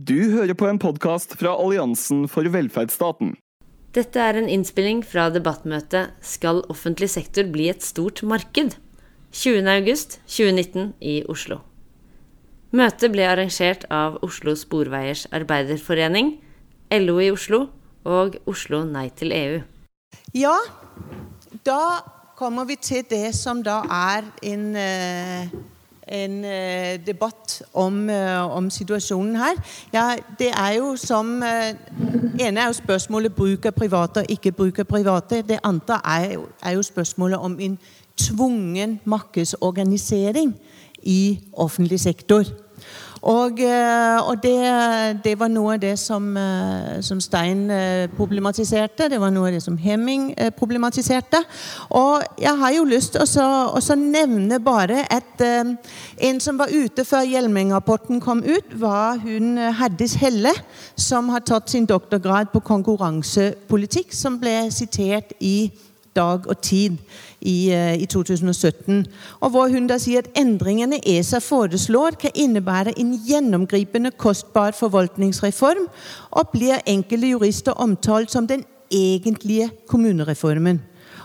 Du hører på en podkast fra Alliansen for velferdsstaten. Dette er en innspilling fra debattmøtet 'Skal offentlig sektor bli et stort marked?' 20.8.2019 i Oslo. Møtet ble arrangert av Oslo Sporveiers Arbeiderforening, LO i Oslo og Oslo Nei til EU. Ja, da kommer vi til det som da er en eh, en eh, debatt om, eh, om, situasjonen her. Ja, det er jo som eh, ene er jo spørsmålet bruk av private og ikke bruk av private. Det andre er jo, er jo spørsmålet om en tvungen markedsorganisering i offentlig sektor. Og, eh, og det, det, var noe av det som, eh, som, Stein eh, problematiserte. Det var noe av det som Hemming problematiserte. Og jeg har jo lyst til å nevne bare at en som var ute før Hjelmeng-rapporten kom ut, var hun Haddis Helle, som har tatt sin doktorgrad på konkurransepolitikk, som ble sitert i Dag og Tid i, eh, i 2017. Og hvor hun da sier at endringene ESA foreslår, kan innebære en gjennomgripende kostbar forvaltningsreform, og blir enkelte jurister omtalt som den egentlige kommunereformen.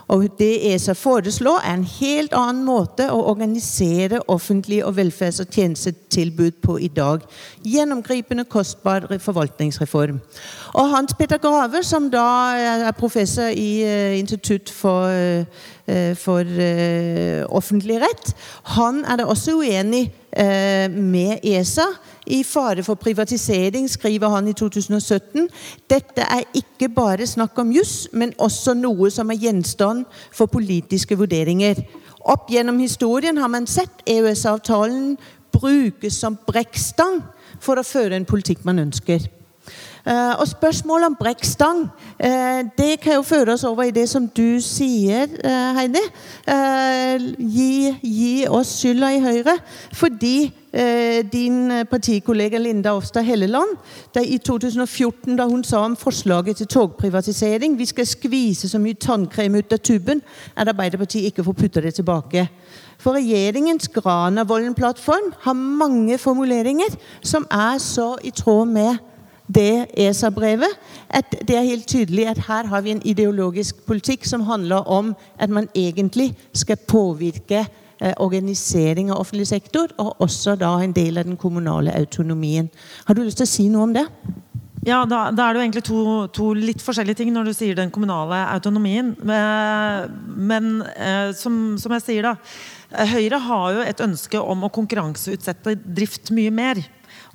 Og Det ESA foreslår, er en helt annen måte å organisere offentlige og velferds- og tjenestetilbud på i dag. Gjennomgripende, kostbar forvaltningsreform. Og Hans Petter Grave, som da er professor i uh, Institutt for, uh, for offentlig rett, han er da også uenig med ESA i fare for privatisering, skriver han i 2017. Dette er ikke bare snakk om juss, men også noe som er gjenstand for politiske vurderinger. Opp gjennom historien har man sett EØS-avtalen brukes som brekkstang for å føre en politikk man ønsker. Uh, og spørsmålet om brekkstang uh, det kan jo føre oss over i det som du sier, uh, Heidi. Gi, gi, oss skylda i Høyre. Fordi din partikollega Linda Ofstad Helleland i 2014, da hun sa om forslaget til togprivatisering vi skal skvise så mye tannkrem ut av tuben, at Arbeiderpartiet ikke får putta det tilbake. For regjeringens Granavolden-plattform har mange formuleringer som er så i tråd med det ESA-brevet, at det er helt tydelig at her har vi en ideologisk politikk som handler om at man egentlig skal påvirke eh, organisering av offentlig sektor, og også da en del av den kommunale autonomien. Har du lyst til å si noe om det? Ja, da, da, er det jo egentlig to, to, litt forskjellige ting når du sier den kommunale autonomien. Men, men eh, som, som, jeg sier, da. Høyre har jo et ønske om å konkurranseutsette drift mye mer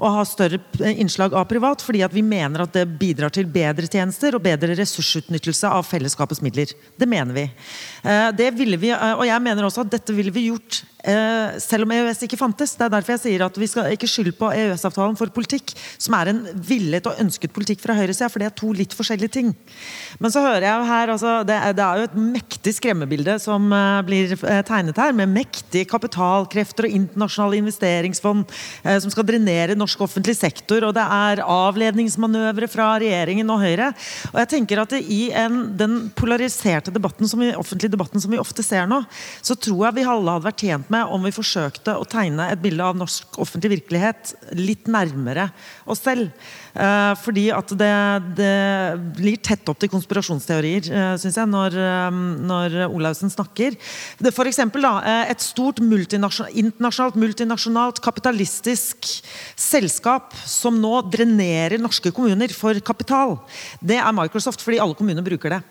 å ha større innslag av privat, fordi vi mener at det bidrar til bedre tjenester og bedre ressursutnyttelse av fellesskapets midler. Det mener vi. Eh, det ville vi eh, og jeg mener også at dette ville vi gjort selv om EØS ikke fantes. Det er derfor jeg sier at vi skal ikke skylde på EØS-avtalen for politikk, som er en villet og ønsket politikk fra høyresida, for det er to litt forskjellige ting. Men så hører jeg her altså, det, er, det, er jo et mektig skremmebilde som uh, blir uh, tegnet her, med mektige kapitalkrefter og internasjonale investeringsfond som skal drenere norsk offentlig sektor, og det er avledningsmanøvre fra regjeringen og Høyre. Og jeg tenker at I en, den polariserte debatten som vi, offentlige debatten som vi ofte ser nå, så tror jeg vi alle hadde vært tjent med om vi forsøkte å tegne et bilde av norsk offentlig virkelighet litt nærmere oss selv. Eh, fordi at det, det blir tett opp til konspirasjonsteorier, eh, syns jeg, når, eh, når Olaussen snakker. For eksempel, da, et stort multinasjonalt, internasjonalt multinasjonalt kapitalistisk selskap som nå drenerer norske kommuner for kapital, det er Microsoft, fordi alle kommuner bruker det.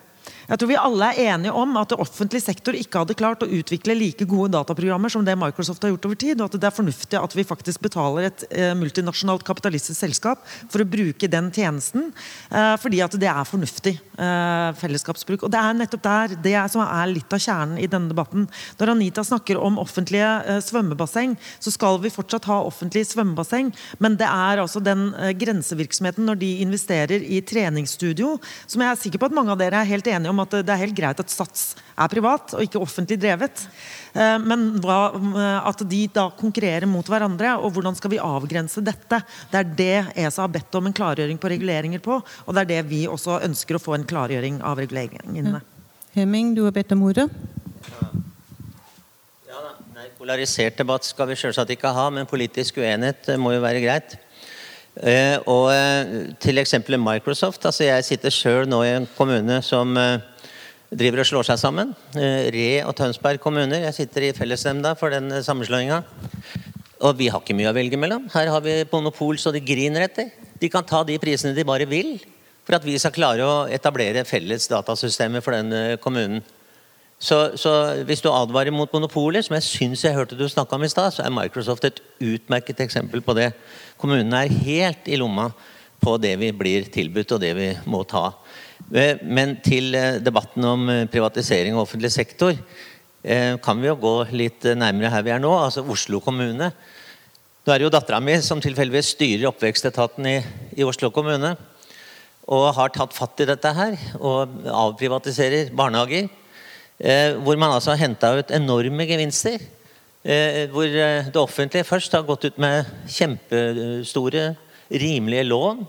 Jeg tror vi alle er enige om at offentlig sektor ikke hadde klart å utvikle like gode dataprogrammer som det Microsoft har gjort over tid, og at det er fornuftig at vi faktisk betaler et eh, multinasjonalt kapitalistisk selskap for å bruke den tjenesten, eh, fordi at det er fornuftig eh, fellesskapsbruk. Og Det er nettopp der det som er litt av kjernen i denne debatten. Når Anita snakker om offentlige svømmebasseng, så skal vi fortsatt ha offentlige svømmebasseng, men det er altså den grensevirksomheten når de investerer i treningsstudio, som jeg er sikker på at mange av dere er helt enige om at det er helt greit at Sats er privat og ikke offentlig drevet. Eh, men hva, eh, at de da konkurrerer mot hverandre, og hvordan skal vi avgrense dette? Det er det ESA har bedt om en klargjøring på reguleringer på, og det er det vi også ønsker å få en klargjøring av reguleringene. Hemming, du har bedt om ordet. Ja, nei, polarisert debatt skal vi selvsagt ikke ha, men politisk uenighet må jo være greit. Eh, og eh, til eksempelet Microsoft. altså Jeg sitter sjøl nå i en kommune som eh, driver og slår seg sammen. Re og Tønsberg kommuner. Jeg sitter i fellesnemnda for den sammenslåinga. Og vi har ikke mye å velge mellom. Her har vi monopol så de griner etter. De kan ta de prisene de bare vil for at vi skal klare å etablere felles datasystemer for den kommunen. Så, så hvis du advarer mot monopolet, som jeg syns jeg hørte du snakka om i stad, så er Microsoft et utmerket eksempel på det. Kommunene er helt i lomma på det vi blir tilbudt, og det vi må ta. Eh, Men til eh, debatten om eh, privatisering av offentlig sektor kan vi jo gå litt nærmere her vi er nå, altså Oslo kommune. Nå er det jo dattera mi som tilfeldigvis styrer oppvekstetaten i, i Oslo kommune. Og har tatt fatt i dette her og avprivatiserer barnehager. Eh, hvor man altså har henta ut enorme gevinster. Eh, hvor eh, det offentlige først har gått ut med kjempestore, rimelige lån.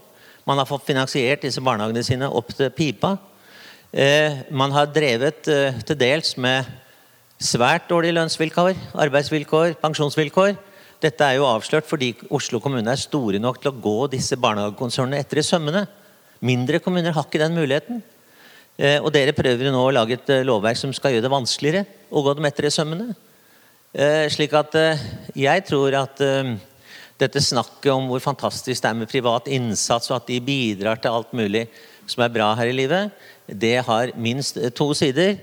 Man har fått finansiert disse barnehagene sine opp til pipa. Man har drevet til dels med svært dårlige lønnsvilkår, arbeidsvilkår, pensjonsvilkår. Dette er jo avslørt fordi Oslo kommune er store nok til å gå disse barnehagekonsernene etter i sømmene. Mindre kommuner har ikke den muligheten. Eh, og dere prøver jo nå å lage et eh, lovverk som skal gjøre det vanskeligere å gå dem etter i sømmene. Eh, slik at jeg tror at dette snakket om hvor fantastisk det er med privat innsats, og at de bidrar til alt mulig som er bra her i livet, det har minst to sider.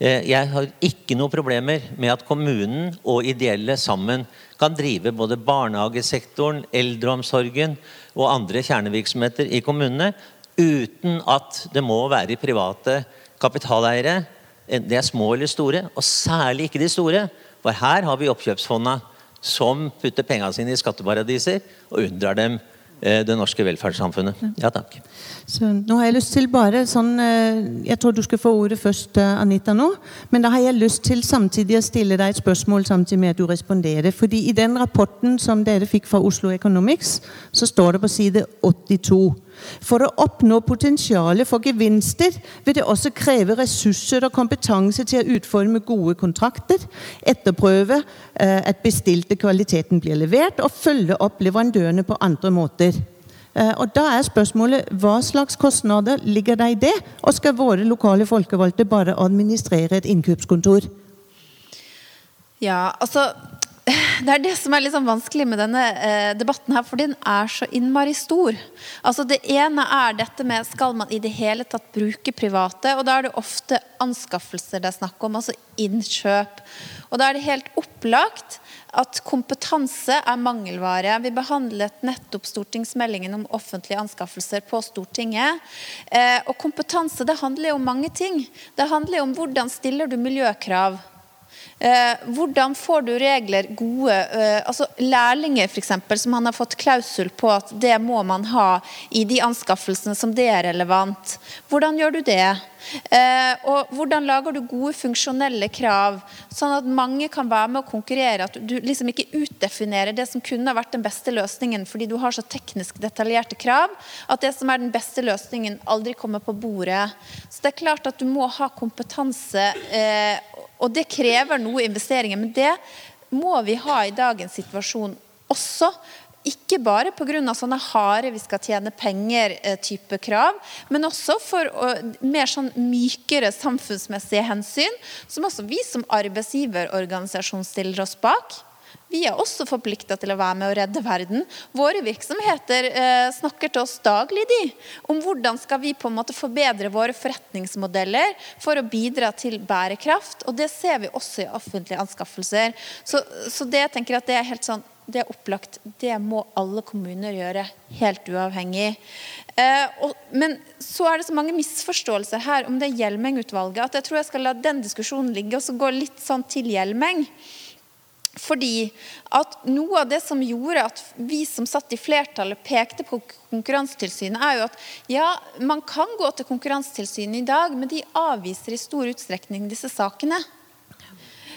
Jeg har ikke noen problemer med at kommunen og ideelle sammen kan drive både barnehagesektoren, eldreomsorgen og andre kjernevirksomheter i kommunene uten at det må være private kapitaleiere. De er små eller store, og særlig ikke de store. For her har vi oppkjøpsfonda som putter pengene sine i skatteparadiser og unndrar dem eh, det norske velferdssamfunnet. Ja, takk. Så nå har jeg lyst til bare sånn eh, Jeg tror du skal få ordet først, eh, Anita, nå. Men da har jeg lyst til samtidig å stille deg et spørsmål samtidig med at du responderer. Fordi i den rapporten som dere fikk fra Oslo Economics, så står det på side 82 For å oppnå potensialet for gevinster vil det også kreve ressurser og kompetanse til å utforme gode kontrakter, etterprøve eh, at bestilte kvaliteten blir levert, og følge opp leverandørene på andre måter. Eh, Og da er spørsmålet hva slags kostnader ligger det i det? Og skal våre lokale folkevalgte bare administrere et innkjøpskontor? Ja, altså det er det som er litt sånn vanskelig med denne eh, debatten her, for den er så innmari stor. Altså Det ene er dette med skal man i det hele tatt bruke private, og da er det ofte anskaffelser det er snakk om, altså innkjøp. Og da er det helt opplagt at kompetanse er mangelvare. Vi behandlet nettopp stortingsmeldingen om offentlige anskaffelser på Stortinget. Eh, og kompetanse det handler jo om mange ting. Det handler jo om hvordan stiller du miljøkrav. Eh, hvordan får du regler gode eh, altså Lærlinger, f.eks., som han har fått klausul på at det må man ha i de anskaffelsene som det er relevant. Hvordan gjør du det? Eh, og hvordan lager du gode funksjonelle krav, sånn at mange kan være med å konkurrere? At du liksom ikke utdefinerer det som kunne ha vært den beste løsningen fordi du har så teknisk detaljerte krav, at det som er den beste løsningen, aldri kommer på bordet. Så det er klart at du må ha kompetanse. Eh, og det krever noe investeringer, men det må vi ha i dagens situasjon også. Ikke bare pga. sånne harde 'vi skal tjene penger'-type krav, men også for mer sånn mykere samfunnsmessige hensyn, som også vi som arbeidsgiverorganisasjon stiller oss bak. Vi er også forplikta til å være med å redde verden. Våre virksomheter eh, snakker til oss daglig de, om hvordan skal vi på en måte forbedre våre forretningsmodeller for å bidra til bærekraft. Og det ser vi også i offentlige anskaffelser. Så, så det jeg tenker at det er helt sånn det er opplagt. Det må alle kommuner gjøre, helt uavhengig. Eh, og, men så er det så mange misforståelser her om det Hjelmeng-utvalget at jeg tror jeg skal la den diskusjonen ligge og så gå litt sånn til Hjelmeng. Fordi at noe av det som gjorde at vi som satt i flertallet pekte på Konkurransetilsynet, er jo at ja, man kan gå til Konkurransetilsynet i dag, men de avviser i stor utstrekning disse sakene.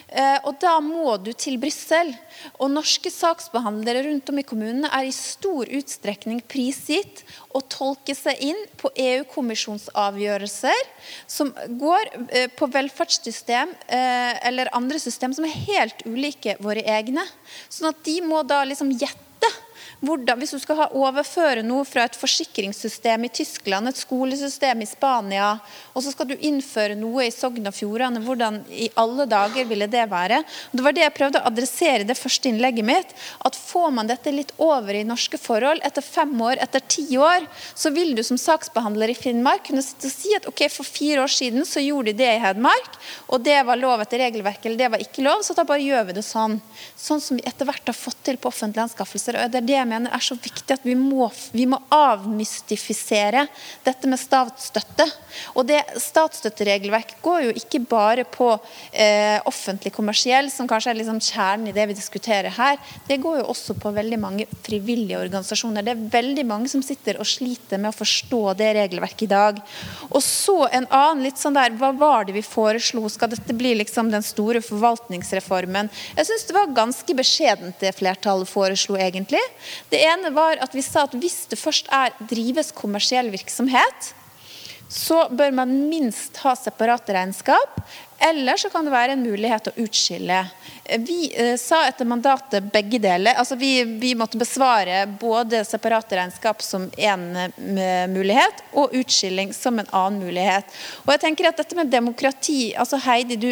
Eh, og da må du til Brussel. Og norske saksbehandlere rundt om i kommunene er i stor utstrekning prisgitt å tolke seg inn på EU-kommisjonsavgjørelser som går eh, på velferdssystem eh, eller andre system som er helt ulike våre egne. Sånn at de må da liksom gjette hvordan, Hvis du skal ha overføre noe fra et forsikringssystem i Tyskland, et skolesystem i Spania, og så skal du innføre noe i Sogn og Fjordane, hvordan i alle dager ville det være? Det var det jeg prøvde å adressere i det første innlegget mitt. At får man dette litt over i norske forhold, etter fem år, etter ti år, så vil du som saksbehandler i Finnmark kunne si at ok, for fire år siden så gjorde de det i Hedmark, og det var lov etter regelverket, eller det var ikke lov, så da bare gjør vi det sånn. Sånn som vi etter hvert har fått til på offentlige anskaffelser. og Det er det mener er så viktig, at vi må, vi må avmystifisere dette med statsstøtte. Og det statsstøtteregelverket går jo ikke bare på eh, offentlig kommersiell, som kanskje er liksom kjernen i det vi diskuterer her. Det går jo også på veldig mange frivillige organisasjoner. Det er veldig mange som sitter og sliter med å forstå det regelverket i dag. Og så en annen litt sånn der, Hva var det vi foreslo? Skal dette bli liksom den store forvaltningsreformen? Jeg syns det var ganske beskjedent det flertallet foreslo, egentlig. Det ene var at vi sa at hvis det først er drives kommersiell virksomhet, så bør man minst ha separate regnskap. Eller så kan det være en mulighet å utskille vi eh, sa etter mandatet begge deler. Altså vi, vi, måtte besvare både separate regnskap som én eh, mulighet, og utskilling som en annen mulighet. Og jeg tenker at dette med demokrati altså Heidi, du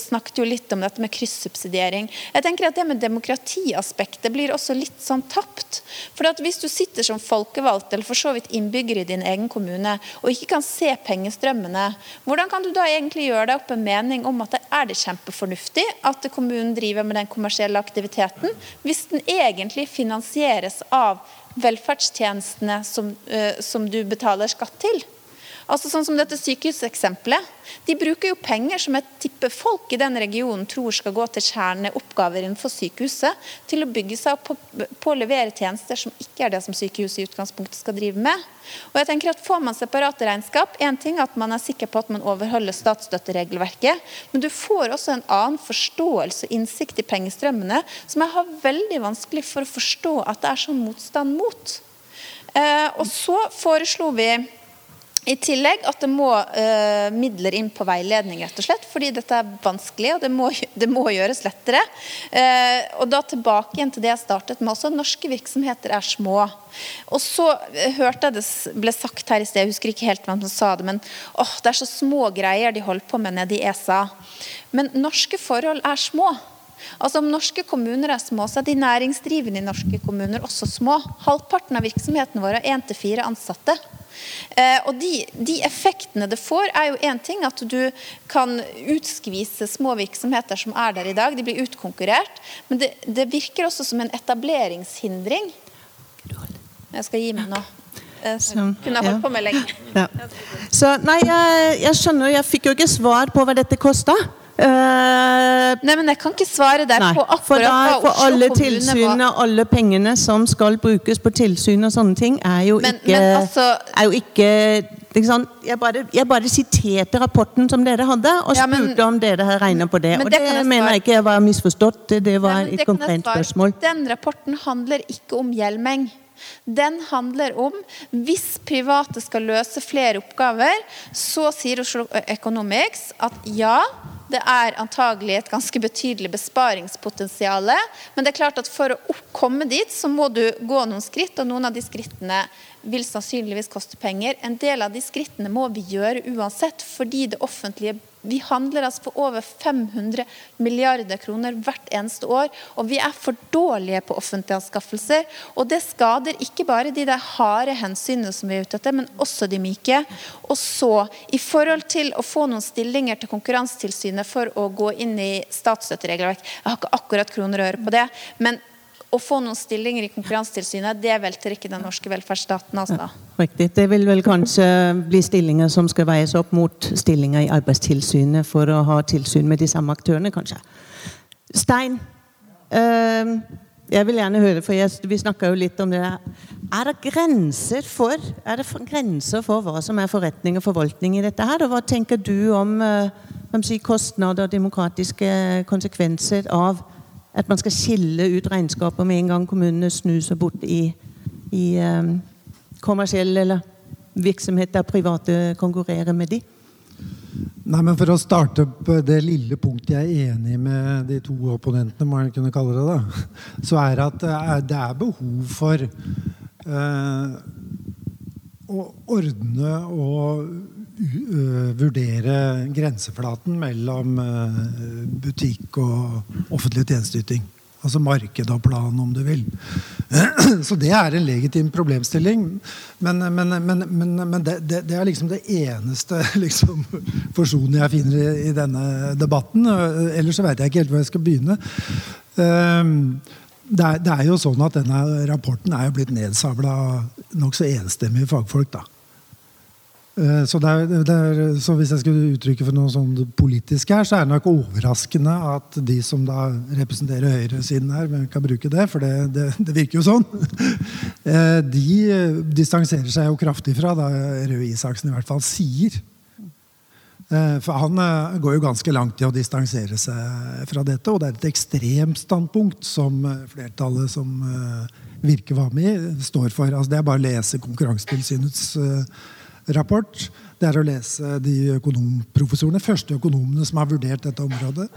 snakket jo litt om dette med kryssubsidiering. Jeg tenker at det med demokratiaspektet blir også litt sånn tapt. For at hvis du sitter som folkevalgt, eller for så vidt innbygger i din egen kommune, og ikke kan se pengestrømmene, hvordan kan du da egentlig gjøre deg opp en mening om at det er det kjempefornuftig at kommunen driver med den kommersielle aktiviteten, hvis den egentlig finansieres av velferdstjenestene som, uh, som du betaler skatt til. Altså sånn som dette sykehuseksempelet. De bruker jo penger som jeg tipper folk i den regionen tror skal gå til kjerneoppgaver innenfor sykehuset, til å bygge seg opp på, på, å levere tjenester som ikke er det som sykehuset i utgangspunktet skal drive med. Og jeg tenker at Får man separate regnskap, en ting at man er sikker på at man overholder statsstøtteregelverket, men du får også en annen forståelse og innsikt i pengestrømmene som jeg har veldig vanskelig for å forstå at det er sånn motstand mot. Eh, og så foreslo vi i tillegg at det må uh, midler inn på veiledning, rett og slett, fordi dette er vanskelig, og det må, det må gjøres lettere. Uh, og da tilbake igjen til det jeg startet med også. Norske virksomheter er små. Og så uh, hørte jeg det ble sagt her i sted, jeg husker ikke helt hvem som sa det, men oh, det er så små greier de holder på med nede i ESA. Men norske forhold er små. Altså Om norske kommuner er små, så er de næringsdrivende i norske kommuner også små. Halvparten av virksomhetene våre har én til fire ansatte. Eh, og de, de, effektene det får, er jo én ting at du kan utskvise små virksomheter som er der i dag. De blir utkonkurrert. Men det, det virker også som en etableringshindring. Jeg skal gi meg nå. Jeg kunne holdt på med lenge. Ja. Så, nei, jeg, jeg skjønner, jeg fikk jo ikke svar på hva dette kosta. Uh, Nei, men jeg kan ikke svare der nei, på akkurat for der, for alle tilsynene, alle pengene som skal brukes på tilsyn og sånne ting, er jo men, ikke, men altså, er jo ikke jeg bare, jeg bare, siterte rapporten som dere hadde, og ja, men, spurte om dere har regna på det. og det, det mener jeg ikke jeg var misforstått. Det var nei, et konkret spørsmål. Den rapporten handler ikke om Hjelmeng. Den handler om hvis private skal løse flere oppgaver, så sier Oslo Economics at ja, det er antagelig et ganske betydelig besparingspotensial. Men det er klart at for å komme dit, så må du gå noen skritt, og noen av de skrittene vil sannsynligvis koste penger. En del av de skrittene må vi gjøre uansett, fordi det offentlige vi handler altså for over 500 milliarder kroner hvert eneste år. Og vi er for dårlige på offentlige anskaffelser. Og det skader ikke bare de der harde hensynene som vi er ute etter, men også de myke. Og så, i forhold til å få noen stillinger til Konkurransetilsynet for å gå inn i statsstøtteregelverk, jeg har ikke akkurat kroner og øre på det, men å få noen stillinger i Konkurransetilsynet, det velter ikke den norske velferdsstaten. altså. Ja, riktig. Det vil vel kanskje bli stillinger som skal veies opp mot stillinger i Arbeidstilsynet for å ha tilsyn med de samme aktørene, kanskje. Stein, øh, jeg vil gjerne høre, for jeg, vi snakka jo litt om det Er det grenser for er det grenser for hva som er forretning og forvaltning i dette her? Og hva tenker du om øh, kostnader og demokratiske konsekvenser av at man skal skille ut regnskaper med en gang kommunene snur seg bort i, i um, kommersielle eller virksomheter der private konkurrerer med de? Nei, men For å starte på det lille punktet jeg er enig med de to opponentene, må jeg kunne kalle det da, så er at er, det er behov for eh, å ordne og uh, vurdere grenseflaten mellom uh, butikk og offentlig tjenesteyting. Altså marked og plan, om du vil. Så det er en legitim problemstilling. Men, men, men, men det, det, er liksom det eneste liksom, forsonen jeg finner i, i, denne debatten. Ellers så veit jeg ikke helt hvor jeg skal begynne. Um, det er, det er, jo sånn at denne rapporten er jo blitt nedsabla av nokså enstemmige fagfolk. da. Så, det er, er, så, hvis jeg skulle uttrykke for noe sånn politisk her, så er det nok overraskende at de som da representerer høyresiden her, men kan bruke det, for det, det, det virker jo sånn, eh, de distanserer seg jo kraftig fra det Røe Isaksen i hvert fall sier. Eh, for han går jo ganske langt i å distansere seg fra dette, og det er et ekstremt standpunkt som flertallet som Virke var med i, står for. Altså, det er bare å lese Konkurransetilsynets rapport. Det er å lese de økonomprofessorene, første økonomene som har vurdert dette området.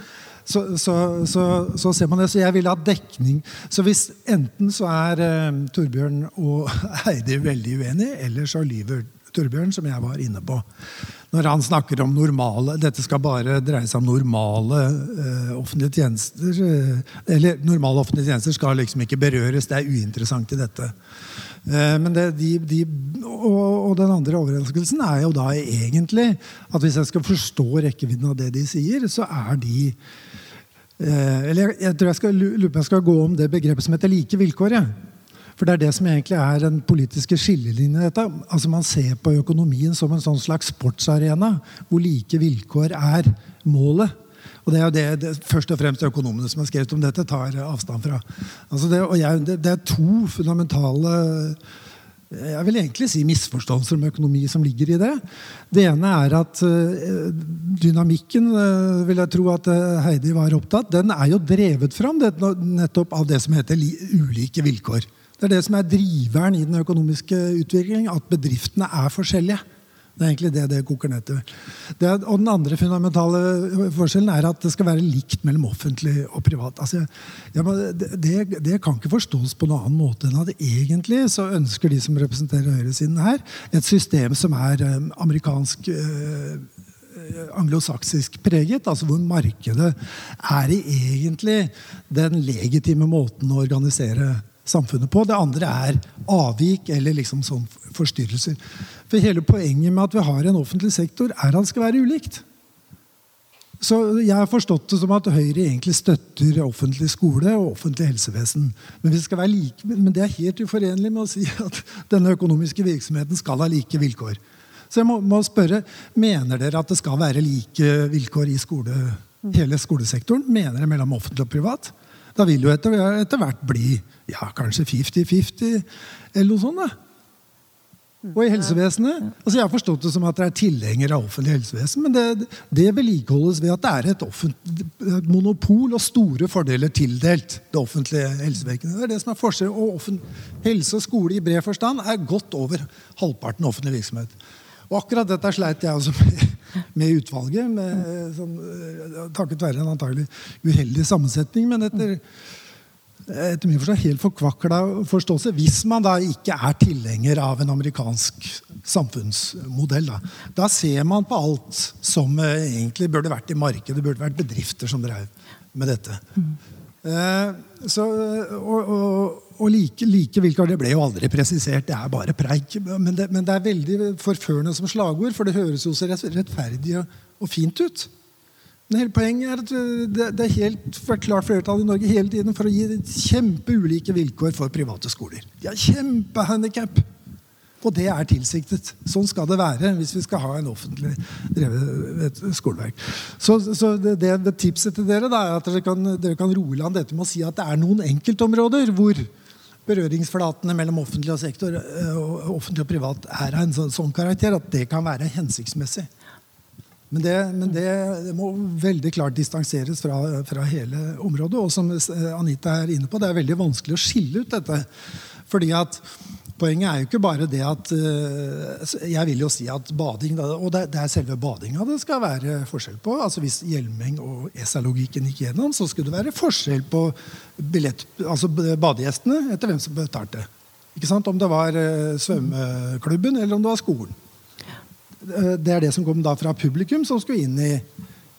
Så, så, så, så, ser man det. Så jeg vil ha dekning. Så hvis enten så er eh, Torbjørn og Heidi veldig uenige, eller så lyver Torbjørn, som jeg var inne på. Når han snakker om normale Dette skal bare dreie seg om normale uh, offentlige tjenester. Uh, eller normale offentlige tjenester skal liksom ikke berøres. Det er uinteressant i dette. Uh, men det, de, de, og, og, den andre overraskelsen er jo da egentlig at hvis jeg skal forstå rekkevidden av det de sier, så er de Eller jeg, jeg tror jeg skal, jeg skal gå om det begrepet som heter like vilkår. For det er det som egentlig er den politiske skillelinjen i dette. Altså Man ser på økonomien som en sånn slags sportsarena hvor like vilkår er målet. Og det er jo det, det først og fremst økonomene som har skrevet om dette, tar avstand fra. Altså det, jeg, det, det, er to fundamentale jeg vil egentlig si misforståelser om økonomi som ligger i det. Det ene er at uh, dynamikken, uh, vil jeg tro at uh, Heidi var opptatt, den er jo drevet fram nettopp av det som heter ulike vilkår. Det er det som er driveren i den økonomiske utviklingen, at bedriftene er forskjellige. Det er egentlig det det koker ned til. og Den andre fundamentale forskjellen er at det skal være likt mellom offentlig og privat. Altså, ja, det, det, kan ikke forstås på noen annen måte enn at egentlig så ønsker de som representerer høyresiden her, et system som er um, amerikansk eh, anglosaksisk preget, altså hvor markedet er i egentlig den legitime måten å organisere samfunnet på. Det andre er avvik eller liksom sånn forstyrrelser. For hele poenget med at vi har en offentlig sektor, er at det skal være ulikt. Så Jeg har forstått det som at Høyre egentlig støtter offentlig skole og offentlig helsevesen. Men, like, men det er helt uforenlig med å si at denne økonomiske virksomheten skal ha like vilkår. Så jeg må, må spørre, Mener dere at det skal være like vilkår i skole, hele skolesektoren? Mener dere mellom offentlig og privat? Da vil jo etter, etter hvert bli ja, kanskje 50-50 eller noe sånt. da. Og i helsevesenet. Altså Jeg har forstått det som at det er tilhengere av offentlig helsevesen, men det, det vedlikeholdes ved at det er et, et, monopol og store fordeler tildelt det offentlige helsevesenet. Det er det som er forskjellen. Og helse og skole i bred forstand er godt over halvparten offentlig virksomhet. Og akkurat dette sleit jeg også med, med utvalget, med, sånn, takket være en antagelig uheldig sammensetning. Men etter etter min forstand helt forkvakla forståelse hvis man da ikke er tilhenger av en amerikansk samfunnsmodell. Da, da ser man på alt som eh, egentlig burde vært i markedet, Det burde vært bedrifter som drev med dette. Mm. Eh, så, og, og, og like, like, vilkår det ble jo aldri presisert, det er bare preik. Men det, men det er veldig forførende som slagord, for det høres jo så rettferdig og, fint ut. Men hele poenget er at det, det er helt klart flertall i Norge hele tiden for å gi kjempeulike vilkår for private skoler. De har kjempehandikap. Og det er tilsiktet. Sånn skal det være hvis vi skal ha en offentlig drevet skoleverk. Så, så det, det, tipset til dere da, er at dere kan, dere kan roe land dette med å si at det er noen enkeltområder hvor berøringsflatene mellom offentlig og, sektor, eh, og offentlig og privat er av en sånn, sånn karakter at det kan være hensiktsmessig. Men, det, men det, det, må veldig klart distanseres fra, fra, hele området. Og som Anita er inne på, det er veldig vanskelig å skille ut dette. Fordi at poenget er jo ikke bare det at eh, Jeg vil jo si at bading, og det er selve badinga det skal være forskjell på. altså Hvis Hjelmeng og ESA-logikken gikk gjennom, så skulle det være forskjell på billett, altså badegjestene etter hvem som betalte. Ikke sant? Om det var eh, svømmeklubben eller om det var skolen. Det er det som kom da fra publikum, som skulle inn i,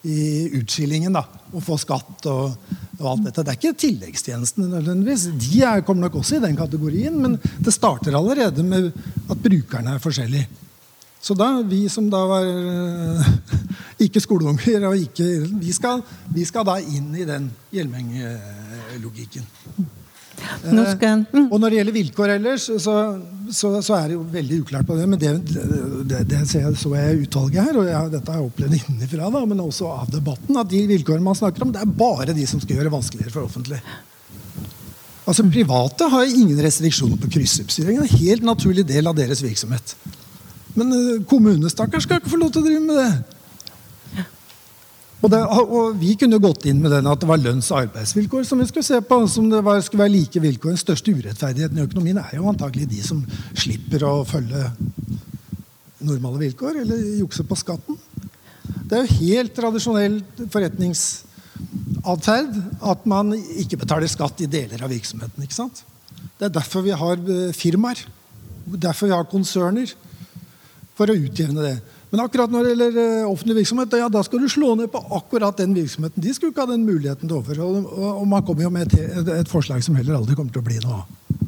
i utskillingen. da, Og få skatt og og alt dette. Det er ikke tilleggstjenestene nødvendigvis. De er, kommer nok også i den kategorien, men det starter allerede med at brukerne er forskjellige. Så da, vi som da var uh, ikke skoleunger, og ikke, vi, skal, vi skal da inn i den Hjelmeng-logikken. Skal, mm. Og når det gjelder vilkår ellers, så, så, så, er det jo veldig uklart på det. Men det, det, det så jeg utvalget her, og jeg, dette har jeg opplevd innenfra, da, men også av debatten, at de vilkårene man snakker om, det er bare de som skal gjøre det vanskeligere for offentlig. Altså Private har ingen restriksjoner på kryssubsidiering. Det er en helt naturlig del av deres virksomhet. Men kommunene, stakkars, skal ikke få lov til å drive med det. Og, det, og, Vi kunne gått inn med den at det var lønns- og arbeidsvilkår som vi skulle se på. som det var, skulle være like vilkår. Den største urettferdigheten i økonomien er jo antagelig de som slipper å følge normale vilkår eller jukse på skatten. Det er jo helt tradisjonell forretningsatferd at man ikke betaler skatt i deler av virksomheten. ikke sant? Det er derfor vi har eh, firmaer. Derfor vi har konserner. For å utjevne det. Men akkurat når det gjelder eh, offentlig virksomhet, ja, da skal du slå ned på akkurat den virksomheten. De skulle ikke ha den muligheten til å overføre. Og man kommer jo med et, et, forslag som heller aldri kommer til å bli noe av.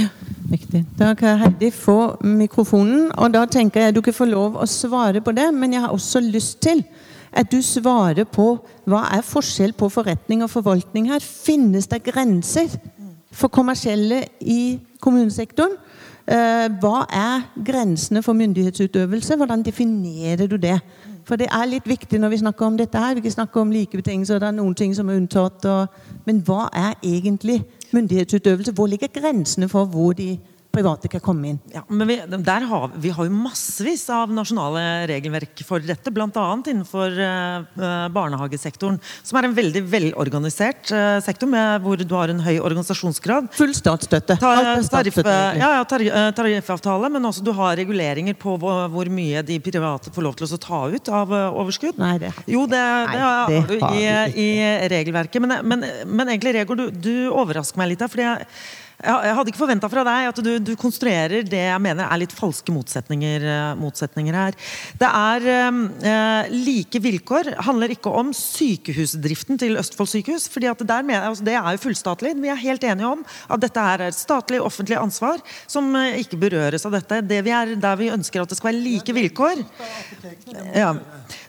Ja, riktig. Da kan Heidi få mikrofonen. Og da tenker jeg du ikke får lov å svare på det, men jeg har også lyst til at du svarer på hva er forskjell på forretning og forvaltning her. Finnes det grenser for kommersielle i kommunesektoren? Eh, hva er grensene for myndighetsutøvelse? Hvordan definerer du det? For det er litt viktig når vi snakker om dette her. Vi snakker om like betingelser, det er noen ting som er unntatt. Og, men hva er egentlig myndighetsutøvelse? Hvor ligger grensene for hvor de private kan komme inn. Ja, men vi, har, vi, har, jo massevis av nasjonale regelverk for dette, bl.a. innenfor uh, barnehagesektoren, som er en veldig velorganisert uh, sektor med, hvor du har en høy organisasjonsgrad. Full statsstøtte. Ta, tariff, ja, ja, tariffavtale, men også du har reguleringer på hvor, mye de private får lov til å ta ut av overskudd. Nei, det, har jo, det, det, har du i, i, regelverket. Men, men, men egentlig, Regor, du, du overrasker meg litt her. fordi jeg jeg hadde ikke forventa fra deg at du, du, konstruerer det jeg mener er litt falske motsetninger, eh, motsetninger her. Det er eh, like vilkår. handler ikke om sykehusdriften til Østfold sykehus. fordi at der mener, altså Det er jo fullstatlig. Vi er helt enige om at dette er et statlig offentlig ansvar som eh, ikke berøres av dette. Det vi er, der vi ønsker at det skal være like vilkår ja.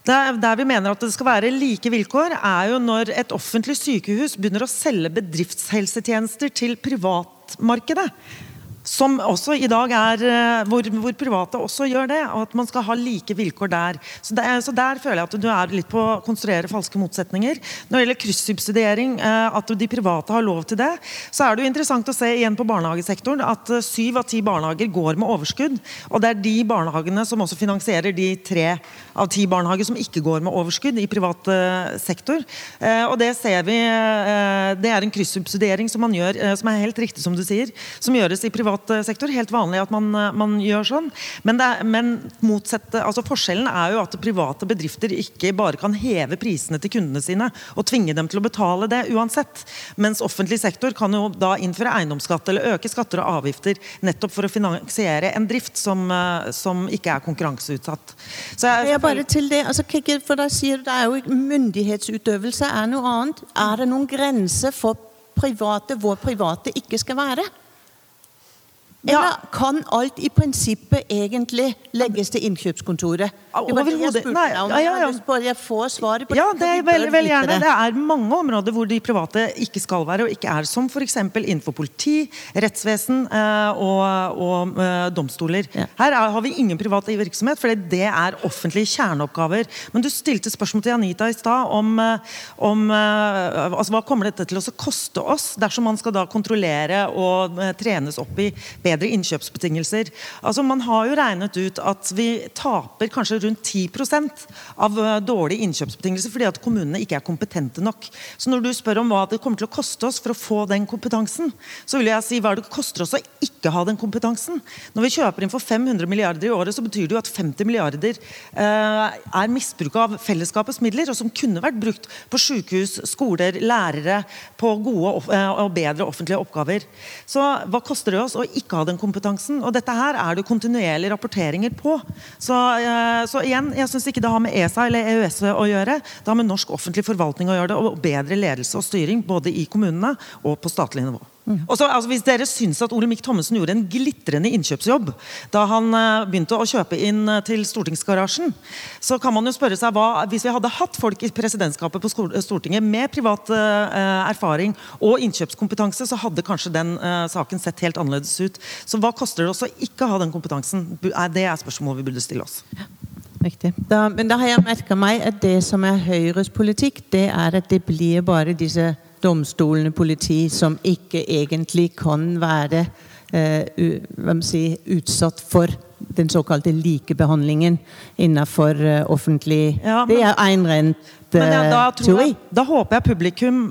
Der, der, vi mener at det skal være like vilkår, er jo når et offentlig sykehus begynner å selge bedriftshelsetjenester til privat privatmarkedet. Som også i dag er eh, hvor, hvor, private også gjør det. Og at man skal ha like vilkår der. Så, det, så der føler jeg at du er litt på å konstruere falske motsetninger. Når det gjelder kryssubsidiering, eh, at de private har lov til det, så er det jo interessant å se igjen på barnehagesektoren at eh, syv av ti barnehager går med overskudd. Og det er de barnehagene som også finansierer de tre av ti barnehager som ikke går med overskudd i privat sektor. Og det ser vi Det er en kryssubsidiering som man gjør, som er helt riktig som du sier, som gjøres i privat privat eh, sektor. Helt vanlig at man, eh, man gjør sånn. Men, er, men motsette, altså forskjellen er jo at private bedrifter ikke bare kan heve prisene til kundene sine og tvinge dem til å betale det uansett. Mens offentlig sektor kan jo da innføre eiendomsskatt eller øke skatter og avgifter nettopp for å finansiere en drift som, eh, som ikke er konkurranseutsatt. Så jeg, jeg bare til det, altså, for da sier du det er jo Myndighetsutøvelse er noe annet. Er det noen grenser for private hvor private ikke skal være? Eller kan alt i prinsippet egentlig legges til innkjøpskontoret? Overhodet. Nei, ja, ja, ja. Jeg får svaret på det. ja, det. Er veldig, veldig gjerne. Det. er mange områder hvor de private ikke skal være og ikke er. Som f.eks. innenfor politi, rettsvesen uh, og, og uh, domstoler. Ja. Her er, har vi ingen privat virksomhet, for det er offentlige kjerneoppgaver. Men du stilte spørsmål til Anita i stad om, uh, om altså, hva kommer dette til å koste oss dersom man skal da kontrollere og trenes opp i bedre bedre innkjøpsbetingelser. Altså Man har jo regnet ut at vi taper kanskje rundt 10 av eh, dårlige innkjøpsbetingelser fordi at kommunene ikke er kompetente nok. Så når du spør om hva det kommer til å koste oss for å få den kompetansen, så vil jeg si hva det koster oss å ikke ha den kompetansen. Når vi kjøper inn for 500 milliarder i året, så betyr det jo at 50 milliarder eh, er misbruk av fellesskapets midler, og som kunne vært brukt på sykehus, skoler, lærere, på gode eh, og bedre offentlige oppgaver. Så hva koster det oss å ikke ha den kompetansen? Og dette her er det kontinuerlige rapporteringer på. Så, eh, så igjen, jeg syns ikke det har med ESA eller EØS å gjøre. Det har med norsk offentlig forvaltning å gjøre det, og bedre ledelse og styring både i kommunene og på statlig nivå. Og så, altså, hvis dere syns at Olemic Thommessen gjorde en glitrende innkjøpsjobb da han uh, begynte å kjøpe inn uh, til stortingsgarasjen, så kan man jo spørre seg hva Hvis vi hadde hatt folk i presidentskapet på Stortinget med privat uh, erfaring og innkjøpskompetanse, så hadde kanskje den saken sett helt annerledes ut. Så hva koster det oss å ikke ha den kompetansen? Det er spørsmålet vi burde stille oss. Da, men da har jeg merka meg at det som er Høyres politikk, det er at det blir bare disse domstolene, politi, som ikke egentlig kan være uh, si, utsatt for den såkalte likebehandlingen innenfor uh, offentlig ja, men, Det er en rent uh, ja, da, teori. Jeg, da håper jeg publikum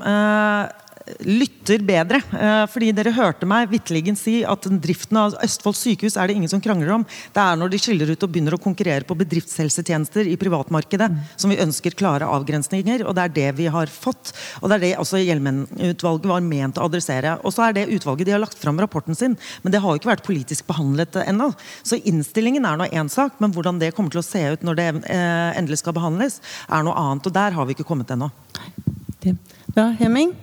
lytter bedre. Eh, fordi dere hørte meg vitterligen si at driften av Østfold sykehus er det ingen som krangler om. Det er når de skiller ut og begynner å konkurrere på bedriftshelsetjenester i privatmarkedet som vi ønsker klare avgrensninger. Og det er det vi har fått. Og det er det også Hjelmen-utvalget var ment å adressere. Og så er det utvalget de har lagt fram rapporten sin, men det har jo ikke vært politisk behandlet ennå. Så innstillingen er nå én sak, men hvordan det kommer til å se ut når det eh, endelig skal behandles, er noe annet. Og der har vi ikke kommet ennå. Ja, Hemming?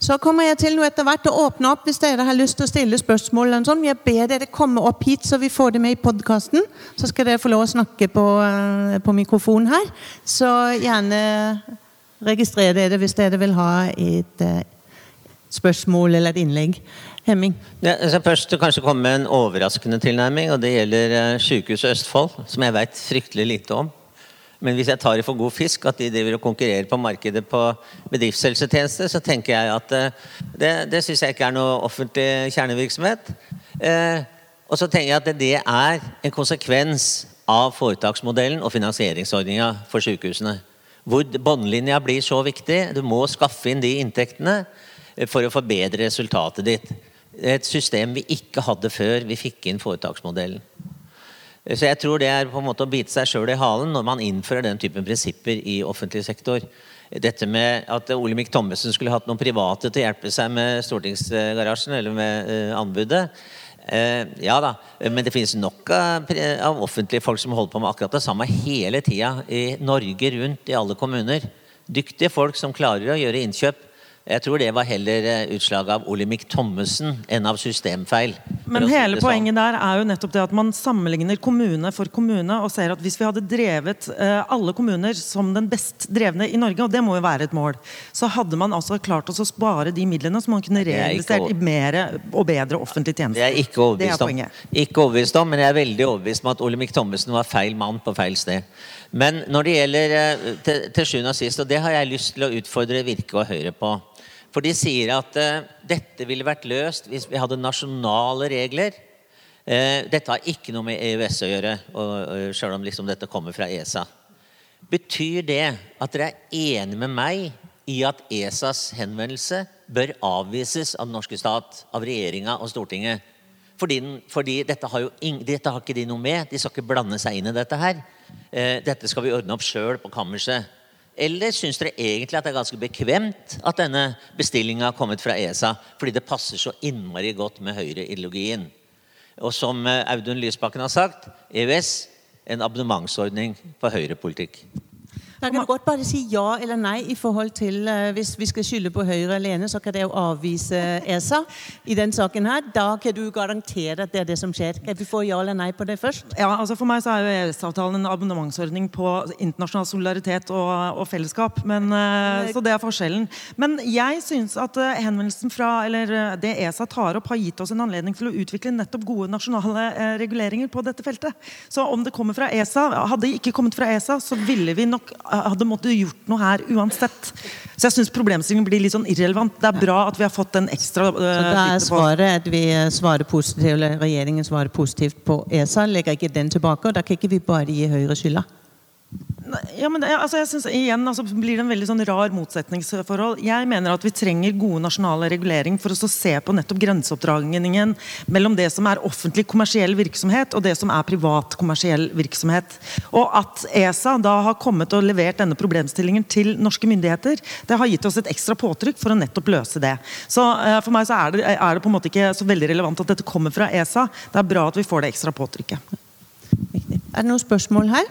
Så kommer jeg til nå etter hvert å åpne opp hvis dere har lyst til å stille spørsmål. Sånn. Jeg ber dere komme opp hit, så vi får det med i podkasten. Så skal dere få lov å snakke på, uh, på mikrofonen her. Så gjerne registrer dere hvis dere vil ha et uh, spørsmål eller et innlegg. Hemming? Ja, altså først kanskje komme med en overraskende tilnærming. og Det gjelder uh, Sykehuset Østfold, som jeg vet fryktelig lite om. Men hvis jeg tar i for god fisk at de driver og konkurrerer på markedet på bedriftshelsetjenester, så tenker jeg at eh, det, det syns jeg ikke er noe offentlig kjernevirksomhet. Eh, og så tenker jeg at det er en konsekvens av foretaksmodellen og finansieringsordninga for sykehusene. Hvor båndlinja blir så viktig. Du må skaffe inn de inntektene eh, for å forbedre resultatet ditt. Et system vi ikke hadde før vi fikk inn foretaksmodellen. Så jeg tror det er på en måte å bite seg sjøl i halen når man innfører den typen prinsipper i offentlig sektor. Dette med at Olemic Thommessen skulle hatt noen private til å hjelpe seg med stortingsgarasjen eller med uh, anbudet. Uh, ja da, men det finnes nok av, offentlige folk som holder på med akkurat det samme hele tida i Norge rundt i alle kommuner. Dyktige folk som klarer å gjøre innkjøp jeg tror det var heller eh, utslag av Olemic Thommessen enn av systemfeil. Men hele si poenget der er jo nettopp det at man sammenligner kommune for kommune og ser at hvis vi hadde drevet uh, alle kommuner som den best drevne i Norge, og det må jo være et mål, så hadde man altså klart oss å spare de midlene som man kunne reinvestert i mer og bedre offentlige tjenester. Det er ikke overbevist om. Ikke overbevist om, men jeg er veldig overbevist om at Olemic Thommessen var feil mann på feil sted. Men når det gjelder uh, til, til sjuende og sist, og det har jeg lyst til å utfordre Virke og Høyre på for de sier at uh, dette ville vært løst hvis vi hadde nasjonale regler. Uh, dette har ikke noe med EØS å gjøre, selv om liksom dette kommer fra ESA. Betyr det at dere er enig med meg i at ESAs henvendelse bør avvises av den norske stat, av regjeringa og Stortinget? Fordi, fordi dette, har ing, dette har ikke de noe med. De skal ikke blande seg inn i dette her. dette skal vi ordne opp sjøl på kammerset. Eller syns dere egentlig at det er ganske bekvemt at denne bestillinga har kommet fra ESA, fordi det passer så innmari godt med høyreideologien? Og som eh, Audun Lysbakken har sagt, EØS en abonnementsordning for høyrepolitikk. Jeg kan godt bare si ja eller nei i forhold til uh, Hvis vi skal skylde på Høyre alene, så kan det jo avvise ESA i den saken her. Da kan du garantere at det er det som skjer. Kan vi få ja eller nei på det først? Ja, altså For meg så er jo EØS-avtalen en abonnementsordning på internasjonal solidaritet og, og fellesskap. Men, uh, så det er forskjellen. Men jeg syns at uh, henvendelsen fra, eller det ESA tar opp, har gitt oss en anledning til å utvikle nettopp gode nasjonale reguleringer på dette feltet. Så om det kommer fra ESA Hadde det ikke kommet fra ESA, så ville vi nok hadde måttet gjort noe her uansett. Så jeg syns problemstillingen blir litt sånn irrelevant. Det er bra at vi har fått en ekstra uh, Så da er svaret at vi eh, svarer positivt, eller regjeringen svarer positivt på ESA, legger ikke den tilbake, og da kan ikke vi bare gi Høyre skylda. Ja, men altså jeg synes, igjen altså, blir det en veldig sånn rar motsetningsforhold. Jeg mener at vi trenger gode nasjonale regulering for å se på nettopp grenseoppdragningen mellom det som er offentlig kommersiell virksomhet og det som er privat kommersiell virksomhet. Og at ESA da har kommet og levert denne problemstillingen til norske myndigheter, det har gitt oss et ekstra påtrykk for å nettopp løse det. Så uh, For meg så er det, er det på en måte ikke så veldig relevant at dette kommer fra ESA. Det er bra at vi får det ekstra påtrykket. Er det noen spørsmål her?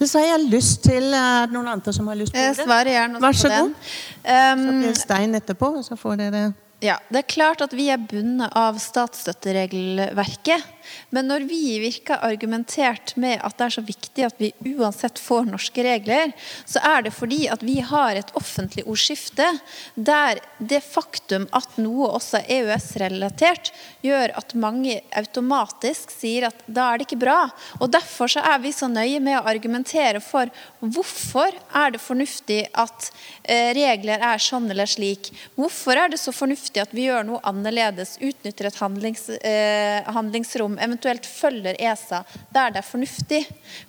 Eller så har jeg lyst til uh, noen andre som har lyst på Jeg det. svarer gjerne Vær så på den. god. Så Um, blir det Stein etterpå, og så får dere Ja, Det er klart at vi er bundet av statsstøtteregelverket. Men når vi i Virke har argumentert med at det er så viktig at vi uansett får norske regler, så er det fordi at vi har et offentlig ordskifte der det faktum at noe også er EØS-relatert, gjør at mange automatisk sier at da er det ikke bra. Og Derfor så er vi så nøye med å argumentere for hvorfor er det fornuftig at eh, regler er sånn eller slik. Hvorfor er det så fornuftig at vi gjør noe annerledes, utnytter et handlings, eh, handlingsrom, eventuelt følger ESA der det er fornuftig.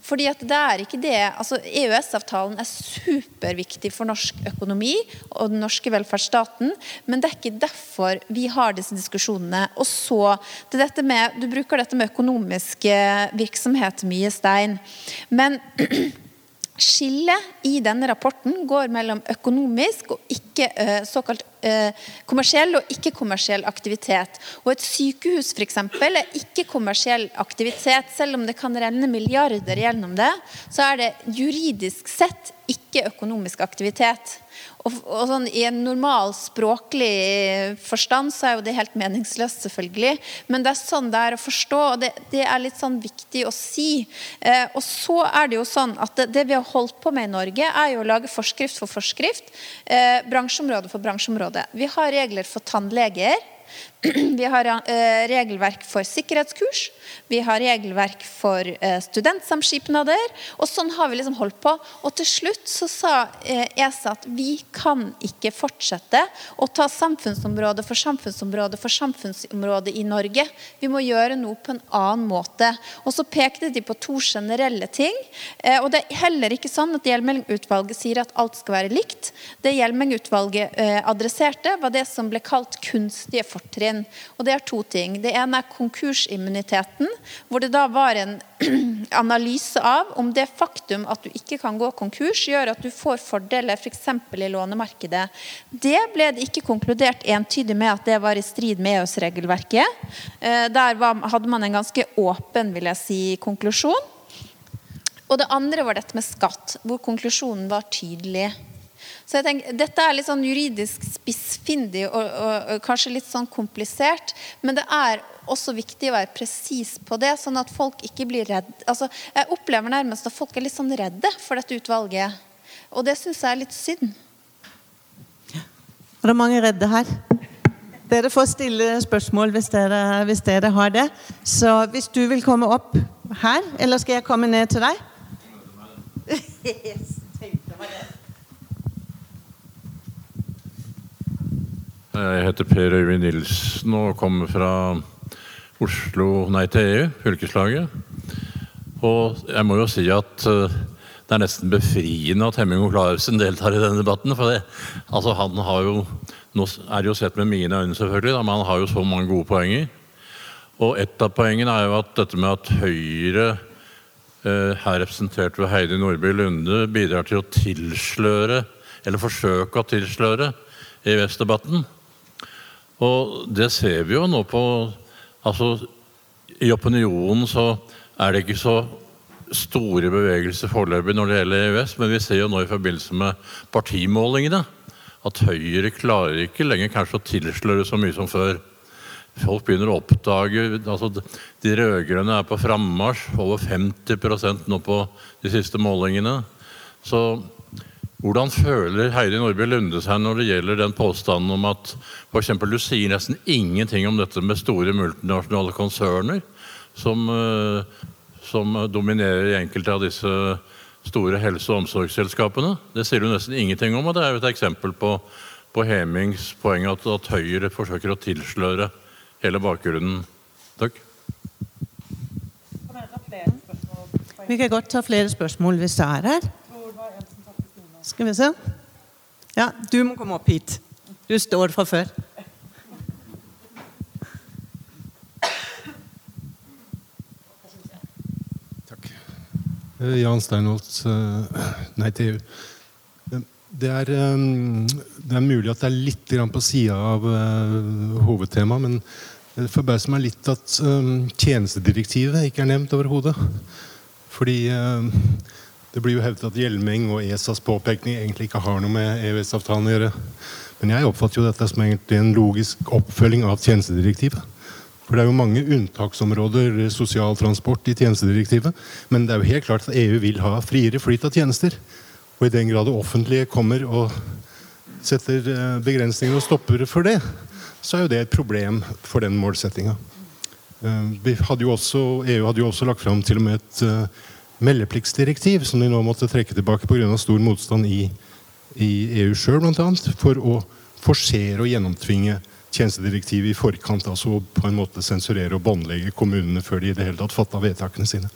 Fordi at det er ikke det, altså EØS-avtalen er superviktig for norsk økonomi og den norske velferdsstaten, men det er ikke derfor vi har disse diskusjonene. Og så til dette med, Du bruker dette med økonomisk eh, virksomhet mye, Stein. Men Skillet i denne rapporten går mellom økonomisk og ikke eh, såkalt eh, kommersiell og ikke-kommersiell aktivitet. Og et sykehus for eksempel, er ikke-kommersiell aktivitet. Selv om det kan renne milliarder gjennom det, så er det juridisk sett ikke økonomisk aktivitet. Og, og sånn, I en normal språklig forstand så er jo det helt meningsløst, selvfølgelig. Men det er sånn det er å forstå, og det, det er litt sånn viktig å si. Eh, og så er det jo sånn at det, det vi har holdt på med i Norge, er jo å lage forskrift for forskrift. Eh, bransjeområde for bransjeområde. Vi har regler for tannleger. Vi har eh, regelverk for sikkerhetskurs, vi har regelverk for eh, studentsamskipnader. Og sånn har vi liksom holdt på. Og til slutt så sa eh, ESA at vi kan ikke fortsette å ta samfunnsområde for samfunnsområde for samfunnsområde i Norge. Vi må gjøre noe på en annen måte. Og så pekte de på to generelle ting. Og det er heller ikke sånn at Hjelmeng-utvalget sier at alt skal være likt. Det Hjelmeng-utvalget adresserte, var det som ble kalt kunstige fortrinn. Og det er to ting. Det ene er konkursimmuniteten, hvor det da var en analyse av om det faktum at du ikke kan gå konkurs, gjør at du får fordeler f.eks. For i lånemarkedet. Det ble det ikke konkludert entydig med at det var i strid med EØS-regelverket. Eh, Der hadde man en ganske åpen vil jeg si, konklusjon. Og det andre var dette med skatt, hvor konklusjonen var tydelig. Så jeg tenker, Dette er litt sånn juridisk spissfindig og, og, og kanskje litt sånn komplisert. Men det er også viktig å være presis på det, sånn at folk ikke blir redde. Altså, jeg opplever nærmest at folk er litt sånn redde for dette utvalget. Og det syns jeg er litt synd. Er det mange redde her? Dere får stille spørsmål hvis dere, hvis dere har det. Så hvis du vil komme opp her, eller skal jeg komme ned til deg? Jeg heter Per Øyvind Nilsen og kommer fra Oslo Nei til EU, fylkeslaget. Og jeg må jo si at eh, det er nesten befriende at Hemming og Clarksen deltar i denne debatten. For det, altså han har jo Nå er det jo sett med mine øyne, selvfølgelig, da, men han har jo så mange gode poenger. Og et av poengene er jo at dette med at Høyre, eh, her representert ved Heidi Nordby Lunde, bidrar til å tilsløre, eller forsøke å tilsløre, EØS-debatten. Og det ser vi jo nå på Altså, i opinionen så er det ikke så store bevegelser foreløpig når det gjelder EØS, men vi ser jo nå i forbindelse med partimålingene at Høyre klarer ikke lenger kanskje å tilsløre så mye som før. Folk begynner å oppdage altså De rød-grønne er på frammarsj, over 50% nå på de siste målingene. Så hvordan føler Heidi Nordby Lunde seg når det gjelder den påstanden om at f.eks. du sier nesten ingenting om dette med store multinasjonale konserner som, eh, som dominerer i enkelte av disse store helse- og omsorgsselskapene. Det sier du nesten ingenting om, og det er jo et eksempel på, på Hemings poeng at, at Høyre forsøker å tilsløre hele bakgrunnen. Takk. Vi kan godt ta flere spørsmål hvis det er her. Skal vi se. Ja, du må komme opp hit. Du står fra før. Takk. Jan Steinholt, eh, Nei til EU. Eh, Det er, eh, det er mulig at det er litt på sida av eh, hovedtemaet, men det forbauser meg litt at eh, tjenestedirektivet ikke er nevnt overhodet. Fordi eh, det blir jo hevdet at Hjelmeng og ESAs påpekning egentlig ikke har noe med EØS-avtalen å gjøre. Men jeg oppfatter jo dette som egentlig en logisk oppfølging av tjenestedirektivet. For det er jo mange unntaksområder, sosial transport, i tjenestedirektivet. Men det er jo helt klart at EU vil ha friere flyt av tjenester. Og i den grad det offentlige kommer og setter eh, begrensninger og stopper for det, så er jo det et problem for den målsettinga. Vi hadde jo også, EU hadde jo også lagt fram til og med et eh, meldepliktsdirektiv som de nå måtte trekke tilbake pga. stor motstand i, i EU sjøl, bl.a. For å forsere og gjennomtvinge tjenestedirektivet i forkant. Altså på en måte sensurere og båndlegge kommunene før de i det hele tatt fatta vedtakene sine.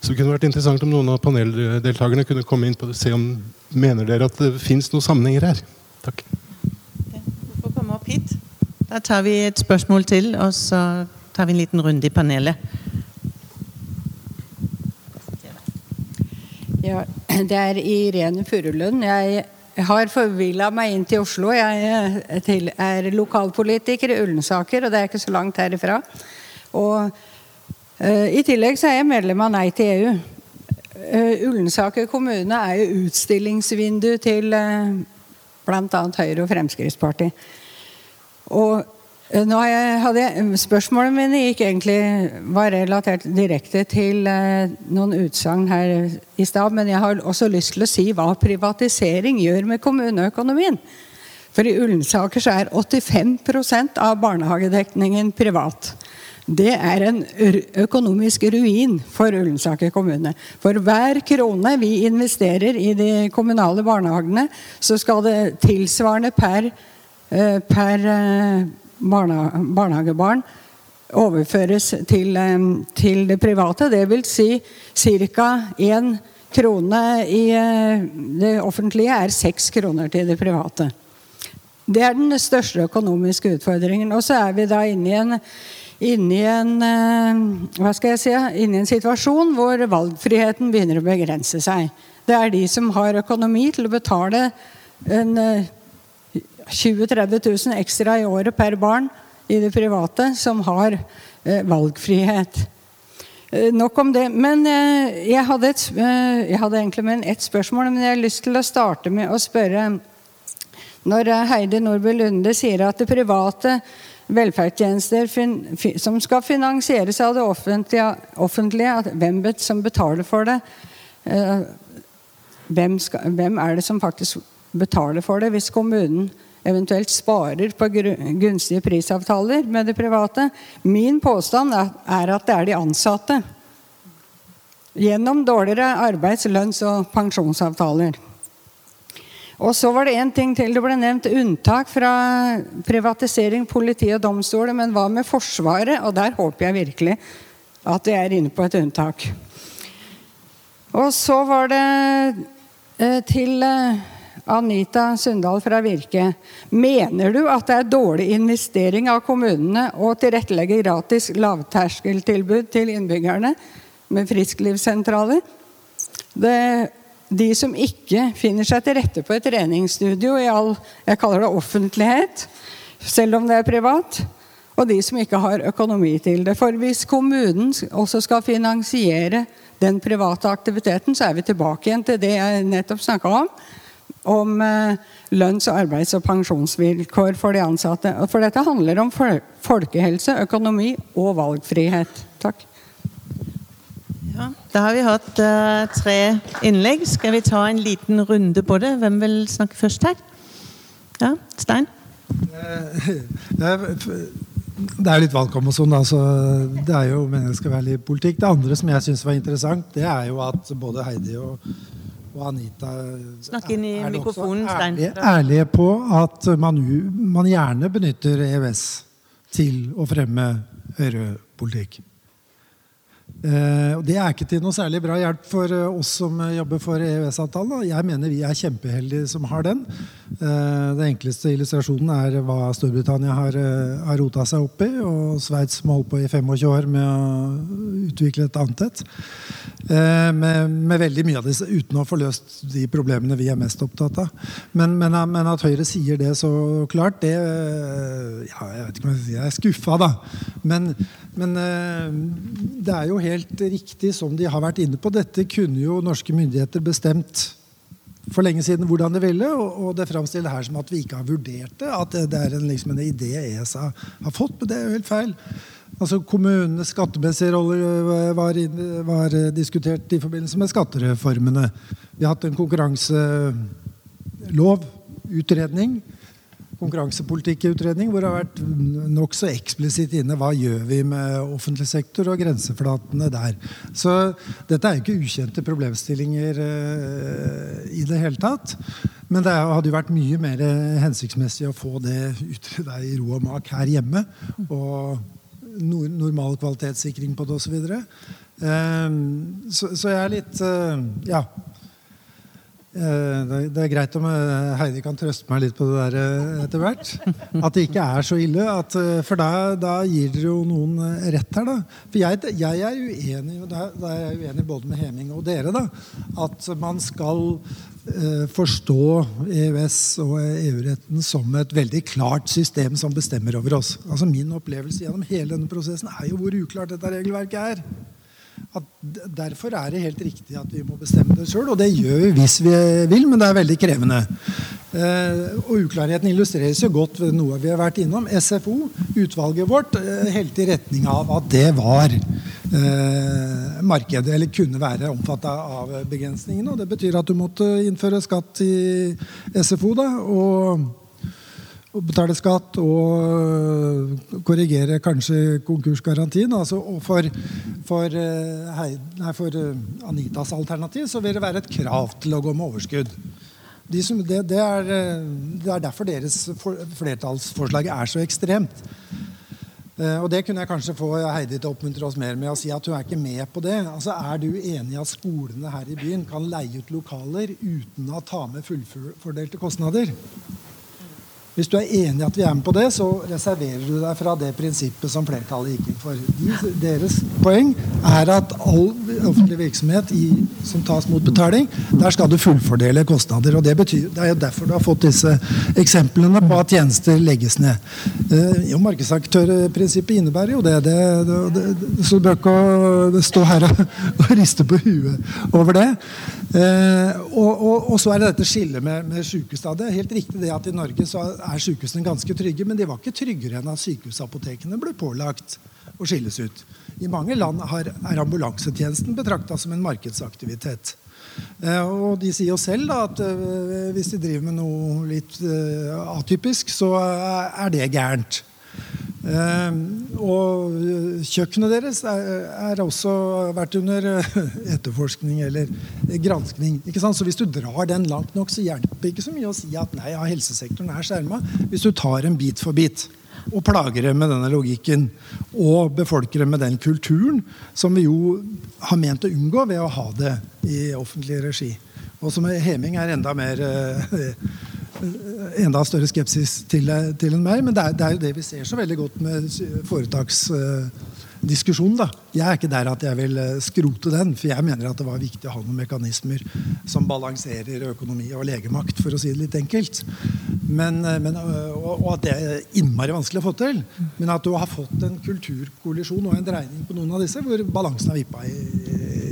Så det kunne vært interessant om noen av paneldeltakerne kunne komme inn på det. Se om mener dere at det fins noen sammenhenger her. Takk. Du får komme opp hit. Da tar vi et spørsmål til, og så tar vi en liten runde i panelet. Ja, det er Irene Furulund. Jeg har forvilla meg inn til Oslo. Jeg er er lokalpolitiker i Ullensaker, og det er ikke så langt herifra. Og eh, I tillegg så er jeg medlem av Nei til EU. Uh, Ullensaker kommune er jo utstillingsvindu til uh, bl.a. Høyre og Fremskrittspartiet. Og eh, nå har jeg, hadde jeg, Spørsmålet mine gikk egentlig, var relatert direkte til eh, noen utsagn her i stad. Men jeg har også lyst til å si hva privatisering gjør med kommuneøkonomien. For i Ullensaker så er 85% av barnehagedekningen privat. Det er en økonomisk ruin for Ullensaker kommune. For hver krone vi investerer i de kommunale barnehagene, så skal det tilsvarende per, eh, per barnehagebarn overføres til, til det private. Det vil si ca. én krone i det offentlige er seks kroner til det private. Det er den største økonomiske utfordringen. Og så er vi da inne i en, inne i en, hva skal jeg si, inne i en situasjon hvor valgfriheten begynner å begrense seg. Det er de som har økonomi til å betale en 20 000-30 000 ekstra i året per barn i det private, som har eh, valgfrihet. Eh, nok om det. Men eh, jeg, hadde et, jeg hadde egentlig med ett spørsmål, men jeg har lyst til å starte med å spørre Når Heidi Nordby Lunde sier at det private velferdstjenester som skal finansieres av det offentlige, offentlige hvem som betaler for det hvem, skal, hvem er det som faktisk betaler for det hvis kommunen eventuelt sparer på gunstige prisavtaler med det private. Min påstand er at det er de ansatte. Gjennom dårligere arbeids-, lønns- og pensjonsavtaler. Og så var det en ting til. Det ble nevnt unntak fra privatisering, politi og domstoler. Men hva med Forsvaret? Og der håper jeg virkelig at de er inne på et unntak. Og så var det eh, til eh, Anita Sundal fra Virke. Mener du at det er dårlig investering av kommunene å tilrettelegge gratis lavterskeltilbud til innbyggerne med frisklivssentraler? Det, de som ikke finner seg til rette på et treningsstudio i all jeg kaller det offentlighet, selv om det er privat, og de som ikke har økonomi til det. For hvis kommunen også skal finansiere den private aktiviteten, så er vi tilbake igjen til det jeg nettopp snakka om om eh, lønns-, arbeids- og pensjonsvilkår for de ansatte. For dette handler om folkehelse, økonomi og valgfrihet. Takk. Ja, da har vi hatt uh, tre innlegg. Skal vi ta en liten runde på det? Hvem vil snakke først her? Ja, Stein? Det er litt valgkamp og sånn, så det er jo meningen det skal være litt politikk. Det andre som jeg syns var interessant, det er jo at både Heidi og og Anita Snakk inn i er er mikrofonen, Stein. ærlige, ærlige på at man, man gjerne benytter EØS til å fremme høyrepolitikk. Eh, det er ikke til noe særlig bra hjelp for eh, oss som eh, jobber for EØS-avtalen. Jeg mener vi er kjempeheldige som har den. Eh, den enkleste illustrasjonen er hva Storbritannia har, eh, har rota seg opp i, og Sveits som holdt på i 25 år med å utvikle et annet et. Eh, med, med veldig mye av disse uten å få løst de problemene vi er mest opptatt av. Men, men, men at Høyre sier det så klart, det ja, Jeg vet ikke om jeg er skuffa, da. Men, men det er jo helt riktig som de har vært inne på. Dette kunne jo norske myndigheter bestemt for lenge siden hvordan det ville, og, og det framstiller her som at vi ikke har vurdert det. At det, det er en, liksom en idé ESA har fått, men det er jo helt feil. Altså Kommunenes skattemessige rolle øh, var, var diskutert i forbindelse med skattereformene. Vi har hatt en konkurranselov, utredning, konkurransepolitikkutredning, hvor det har vært nokså eksplisitt inne hva gjør vi med offentlig sektor og grenseflatene der. Så dette er jo ikke ukjente problemstillinger øh, i det hele tatt. Men det hadde jo vært mye mer hensiktsmessig å få det utreda i ro og mak her hjemme. og normal kvalitetssikring på det osv. Så, så, så jeg er litt uh, Ja. Eh, det, er greit om eh, Heidi kan trøste meg litt på det der eh, etter hvert. At det ikke er så ille. At, for da, da gir dere jo noen rett her, da. For jeg, jeg er uenig og da er jeg uenig både med Heming og dere, da. At man skal eh, forstå EØS og EU-retten som et veldig klart system som bestemmer over oss. Altså Min opplevelse gjennom hele denne prosessen er jo hvor uklart dette regelverket er Derfor er det helt riktig at vi må bestemme det sjøl, og det gjør vi hvis vi vil, men det er veldig krevende. Eh, og Uklarheten illustreres jo godt ved noe vi har vært innom. SFO, utvalget vårt, eh, helte i retning av at det var eh, markedet, eller kunne være omfatta av begrensningene. og Det betyr at du måtte innføre skatt i SFO, da, og og betale skatt og korrigere kanskje konkursgarantien. Altså, for, for, Hei- nei, for eh, Anitas alternativ så vil det være et krav til å gå med overskudd. De som, det, det, er, det er derfor deres flertallsforslag er så ekstremt. Og Det kunne jeg kanskje få Heidi til å oppmuntre oss mer med å si at hun er ikke med på det. Altså, Er du enig i at skolene her i byen kan leie ut lokaler uten å ta med fullfordelte kostnader? Hvis du er enig i at vi er med på det, så reserverer du deg fra det prinsippet som flertallet gikk inn for. De, deres poeng er at all offentlig virksomhet i, som tas mot betaling, der skal du fullfordele kostnader. og Det, betyr, det er jo derfor du har fått disse eksemplene på at tjenester legges ned. Eh, jo, Markedsaktørprinsippet innebærer jo det. det, det, så du bør ikke stå her og riste på huet over det. Eh, og, og, og så er det dette skillet med, med sykehus. Det er helt riktig det at i Norge så er sykehusene ganske trygge, men de var ikke tryggere enn at sykehusapotekene ble pålagt å skilles ut. I mange land er ambulansetjenesten betrakta som en markedsaktivitet. Eh, og de sier jo selv da, at eh, hvis de driver med noe litt eh, atypisk, så er det gærent. Eh, og eh, kjøkkenet deres er, også vært under eh, etterforskning eller granskning. Så hvis du drar den langt nok, så hjelper det ikke så mye å si at nei, ja, helsesektoren er skjerma. Hvis du tar en bit for bit og plager dem med denne logikken og befolker dem med den kulturen som vi jo har ment å unngå ved å ha det i offentlig regi. Og som Heming er enda mer eh, enda større skepsis til, til enn meg. Men det er, det er jo det vi ser så veldig godt med foretaksdiskusjonen. da. Jeg er ikke der at jeg vil eh, skrote den, for jeg mener at det var viktig å ha noen mekanismer som balanserer økonomi og legemakt, for å si det litt enkelt. Men, eh, men, og, at det er innmari vanskelig å få til. Men at du har fått en kulturkollisjon og en dreining på noen av disse hvor balansen har vippa i,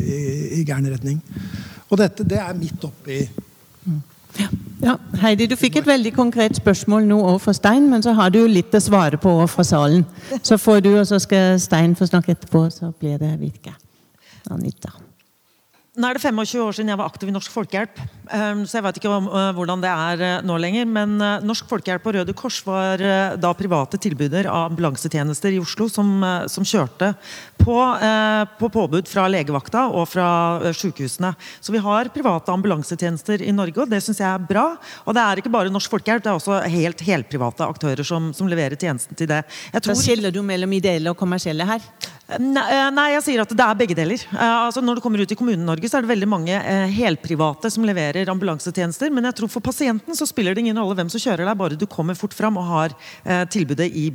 i, i gæren retning. Og dette det er midt oppi Ja, Heidi, du fikk et veldig konkret spørsmål nå overfor Stein, men så har du jo litt å svare på overfor salen. Så får du, og så skal Stein få snakke etterpå, så blir det Vidke. Anita. Nå er det 25 år siden jeg var aktiv i Norsk Folkehjelp. Um, så jeg vet ikke om, uh, hvordan det er uh, nå lenger. Men uh, Norsk Folkehjelp og Røde Kors var da private tilbyder av ambulansetjenester i Oslo som, som kjørte på, på påbud fra legevakta og fra sykehusene. Så vi har private ambulansetjenester i Norge, og det syns jeg er bra. Og det er ikke bare Norsk Folkehjelp, det er også helt helprivate aktører som, som leverer tjenesten til det. Jeg Da skiller du mellom ideelle og kommersielle her? Eh, nei, jeg sier at det er begge deler. Eh, altså når du kommer ut i Kommune-Norge, så er det veldig mange eh, helprivate som leverer ambulansetjenester. Men jeg tror for pasienten så spiller det ingen rolle hvem som kjører deg, bare du kommer fort fram og har tilbudet i,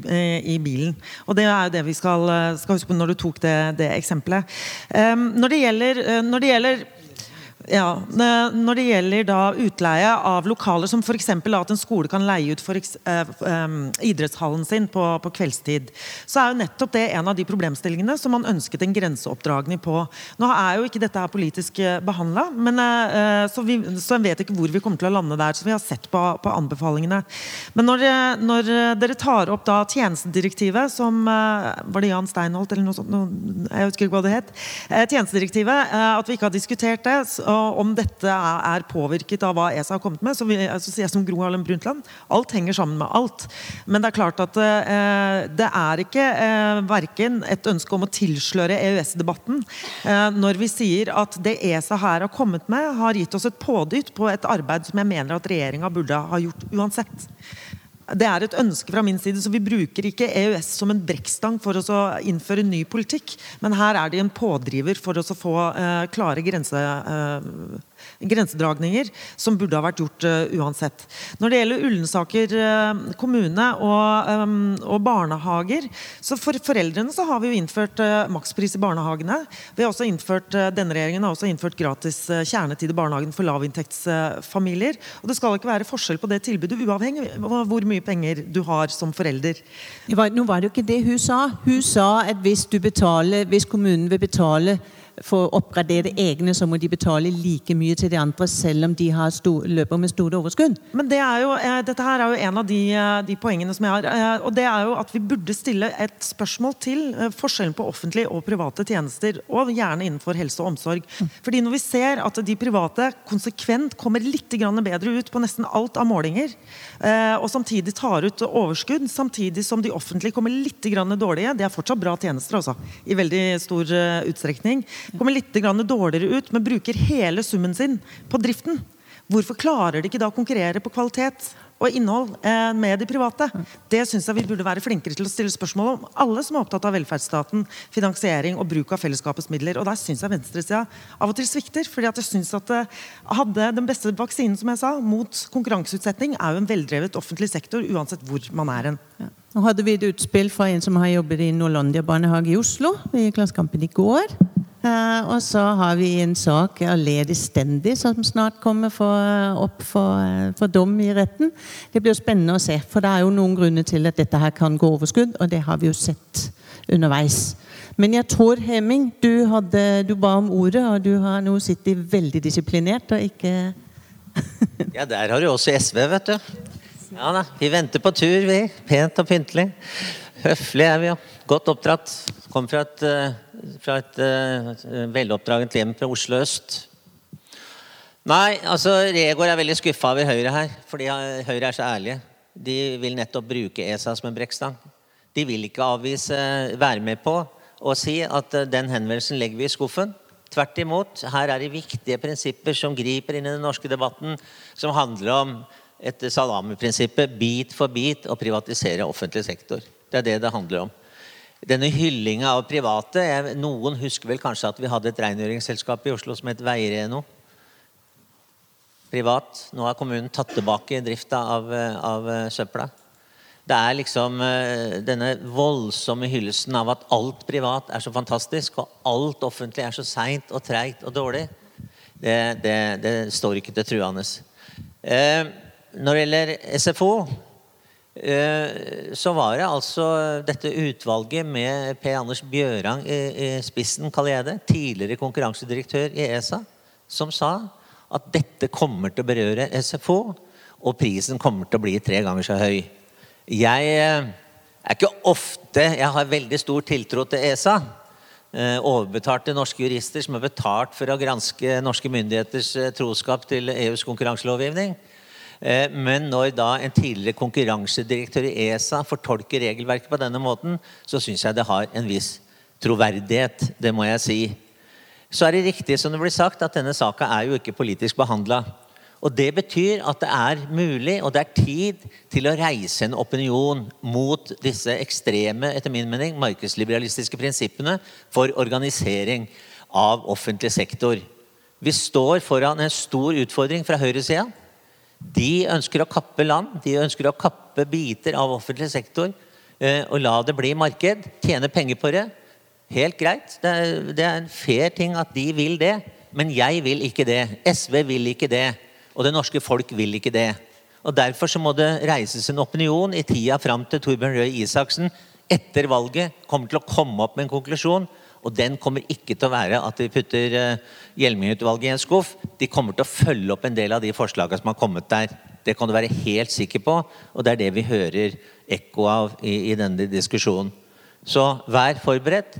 i bilen. Og det er jo det vi skal, skal huske på når du tok det, det eksempelet. Um, når det gjelder, når det gjelder ja, Når det gjelder da utleie av lokaler, som f.eks. at en skole kan leie ut for, eh, um, idrettshallen sin på, på, kveldstid, så er jo nettopp det en av de problemstillingene som man ønsket en grenseoppdragning på. Nå er jo ikke dette her politisk behandla, uh, så, vi, så en vet ikke hvor vi kommer til å lande der. Så vi har sett på, på anbefalingene. Men når, når, dere tar opp da tjenestedirektivet, som uh, Var det Jan Steinholt eller noe sånt? Noe, jeg husker ikke hva det het. Uh, tjenestedirektivet, at vi ikke har diskutert det. Så, om dette er påvirket av hva ESA har kommet med, så, vil, så sier jeg som Gro Harlem Brundtland alt henger sammen med alt. Men det er klart at eh, det er ikke eh, verken et ønske om å tilsløre EØS-debatten eh, når vi sier at det ESA her har kommet med, har gitt oss et pådytt på et arbeid som jeg mener at regjeringa burde ha gjort uansett. Det er et ønske fra min side, så vi bruker ikke EØS som en brekkstang for å innføre ny politikk. Men her er de en pådriver for å få uh, klare grense, uh, grensedragninger som burde ha vært gjort uh, uansett. Når det gjelder Ullensaker kommune og, um, og, barnehager, så for foreldrene så har vi jo innført makspris i barnehagene. Vi har også innført, Denne regjeringen har også innført gratis kjernetid i barnehagen for lavinntektsfamilier. Og det skal ikke være forskjell på det tilbudet uavhengig av hvor mye penger du har som forelder. Var, nå var det jo ikke det hun sa. Hun sa at hvis, betaler, hvis kommunen vil betale for å oppgradere egne, så må de betale like mye til de andre, selv om de stor, løper med store overskudd. Men det jo, eh, Dette her er jo en av de, eh, de, poengene som jeg har. Eh, og det er jo at Vi burde stille et spørsmål til forskjellen på offentlige og private tjenester. Og gjerne innenfor helse og omsorg. Mm. Fordi Når vi ser at de private konsekvent kommer litt bedre ut på nesten alt av målinger, og samtidig tar ut overskudd, samtidig som de offentlige kommer litt dårlige Det er fortsatt bra tjenester, altså, i veldig stor utstrekning kommer litt dårligere ut, men bruker hele summen sin på driften. Hvorfor klarer de ikke da å konkurrere på kvalitet og innhold eh, med de private? Det syns jeg vi burde være flinkere til å stille spørsmål om. Alle som er opptatt av velferdsstaten, finansiering og bruk av fellesskapets midler. Og der syns jeg venstresida av og til svikter. fordi at jeg synes at eh, hadde Den beste vaksinen som jeg sa, mot konkurranseutsetting er jo en veldrevet offentlig sektor, uansett hvor man er hen. Ja. Nå hadde vi et utspill fra en som har jobbet i Norlandia barnehage i Oslo i Klassekampen i går. Uh, og så har vi en sak av Ledi Stendi som snart kommer for, opp for, for, dom i retten. Det blir jo spennende å se, for det er jo noen grunner til at dette her kan gå overskudd. Og det har vi jo sett underveis. Men jeg tror, Heming, du, hadde, du ba om ordet, og du har nå sittet veldig disiplinert og ikke Ja, der har du også SV, vet du. Ja da, Vi venter på tur, vi. Pent og pyntelig. Høflig er vi jo. Godt oppdratt. Kommer fra et, eh, fra et uh, veloppdragent hjem fra Oslo øst. Nei, altså Regård er veldig skuffa over Høyre her, fordi Høyre er så ærlige. De vil nettopp bruke ESA som en brekkstang. De vil ikke avvise, være med på å si at uh, den henvendelsen legger vi i skuffen. Tvert imot. Her er det viktige prinsipper som griper inn i den norske debatten, som handler om etter salamiprinsippet bit for bit å privatisere offentlig sektor. Det er det det handler om. Denne hyllinga av private jeg, Noen husker vel kanskje at vi hadde et rengjøringsselskap i Oslo som het Veireno. Privat. Nå har kommunen tatt tilbake drifta av, av søpla. Det er liksom uh, denne voldsomme hyllesten av at alt privat er så fantastisk, og alt offentlig er så seint og treigt og dårlig. Det, det, det, står ikke til truende. Uh, når det gjelder SFO, eh, så var det altså dette utvalget med Per Anders Bjørang i spissen, kaller jeg det, tidligere konkurransedirektør i ESA, som sa at dette kommer til å berøre SFO, og prisen kommer til å bli tre ganger så høy. Jeg eh, er ikke ofte Jeg har veldig stor tiltro til ESA. eh, overbetalte norske jurister som er betalt for å granske norske myndigheters eh, troskap til EUs konkurranselovgivning. Eh, men når da en tidligere konkurransedirektør i ESA fortolker regelverket på denne måten, så syns jeg det har en viss troverdighet. Det må jeg si. Så er det riktig som det blir sagt, at denne saka er jo ikke politisk behandla. Og Det betyr at det er mulig og det er tid til å reise en opinion mot disse ekstreme etter min mening, markedsliberalistiske prinsippene for organisering av offentlig sektor. Vi står foran en stor utfordring fra høyresida. De ønsker å kappe land, de ønsker å kappe biter av offentlig sektor eh, og la det bli marked. Tjene penger på det. Helt greit. Det er, en fair ting at de vil det. Men jeg vil ikke det. SV vil ikke det. Og det norske folk vil ikke det. Og Derfor så må det reises en opinion i tida fram til Torbjørn Røe Isaksen etter valget kommer til å komme opp med en konklusjon. Og den kommer ikke til å være at vi putter uh, Hjelming-utvalget i en skuff. De kommer til å følge opp en del av de forslagene som har kommet der. Det kan du være helt sikker på, og det er det vi hører ekko av i, i denne diskusjonen. Så vær forberedt.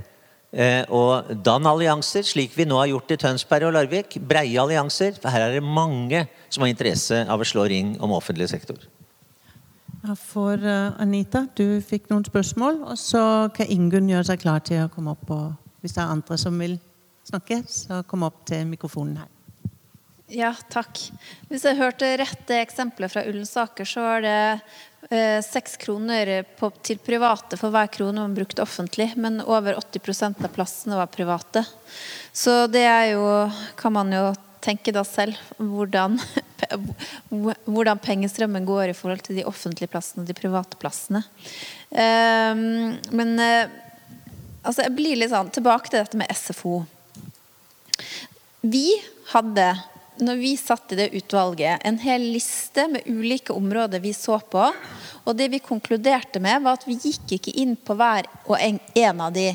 Eh, og dann allianser, slik vi nå har gjort i Tønsberg og Larvik. Breie allianser. For her er det mange som har interesse av å slå ring om offentlig sektor. For uh, Anita, du fikk noen spørsmål. Og så kan Ingunn gjøre seg klar til å komme opp. Og hvis det er andre som vil snakke, så kom opp til mikrofonen her. Ja, takk. Hvis jeg hørte rett det eksempelet fra Ullensaker, så er det Eh, seks kroner på, til private for hver krone man brukte offentlig, men over 80% av plassene var private. Så det er jo Kan man jo tenke da selv hvordan, hvordan pengestrømmen går i forhold til de offentlige plassene og de private plassene. Eh, men uh, altså jeg blir litt sånn Tilbake til dette med SFO. Vi hadde når vi satt i det utvalget, en hel liste med ulike områder vi så på. Og det vi konkluderte med, var at vi gikk ikke inn på hver og en, av de.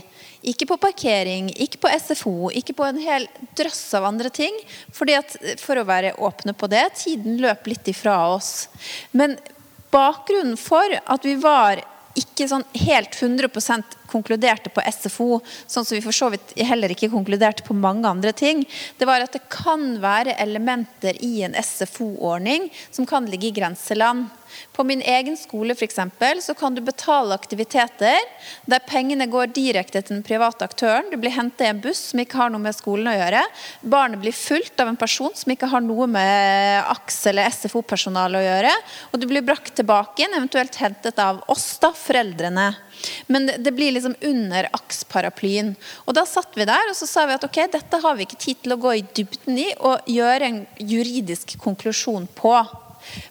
Ikke på parkering, ikke på SFO, ikke på en hel drøss av andre ting. Fordi at, for å være åpne på det, tiden løp litt ifra oss. Men bakgrunnen for at vi var ikke sånn helt 100 konkluderte på SFO, sånn som vi for så vidt heller ikke konkluderte på mange andre ting, det var at det kan være elementer i en SFO-ordning som kan ligge i grenseland. På min egen skole for eksempel, så kan du betale aktiviteter der pengene går direkte til den private aktøren. Du blir hentet i en buss som ikke har noe med skolen å gjøre. Barnet blir fulgt av en person som ikke har noe med AKS eller SFO-personalet å gjøre. Og du blir brakt tilbake igjen, eventuelt hentet av oss, da, foreldrene. Men det blir liksom under AKS-paraplyen. Og da satt vi der og så sa vi at ok, dette har vi ikke tid til å gå i dybden i og gjøre en juridisk konklusjon på.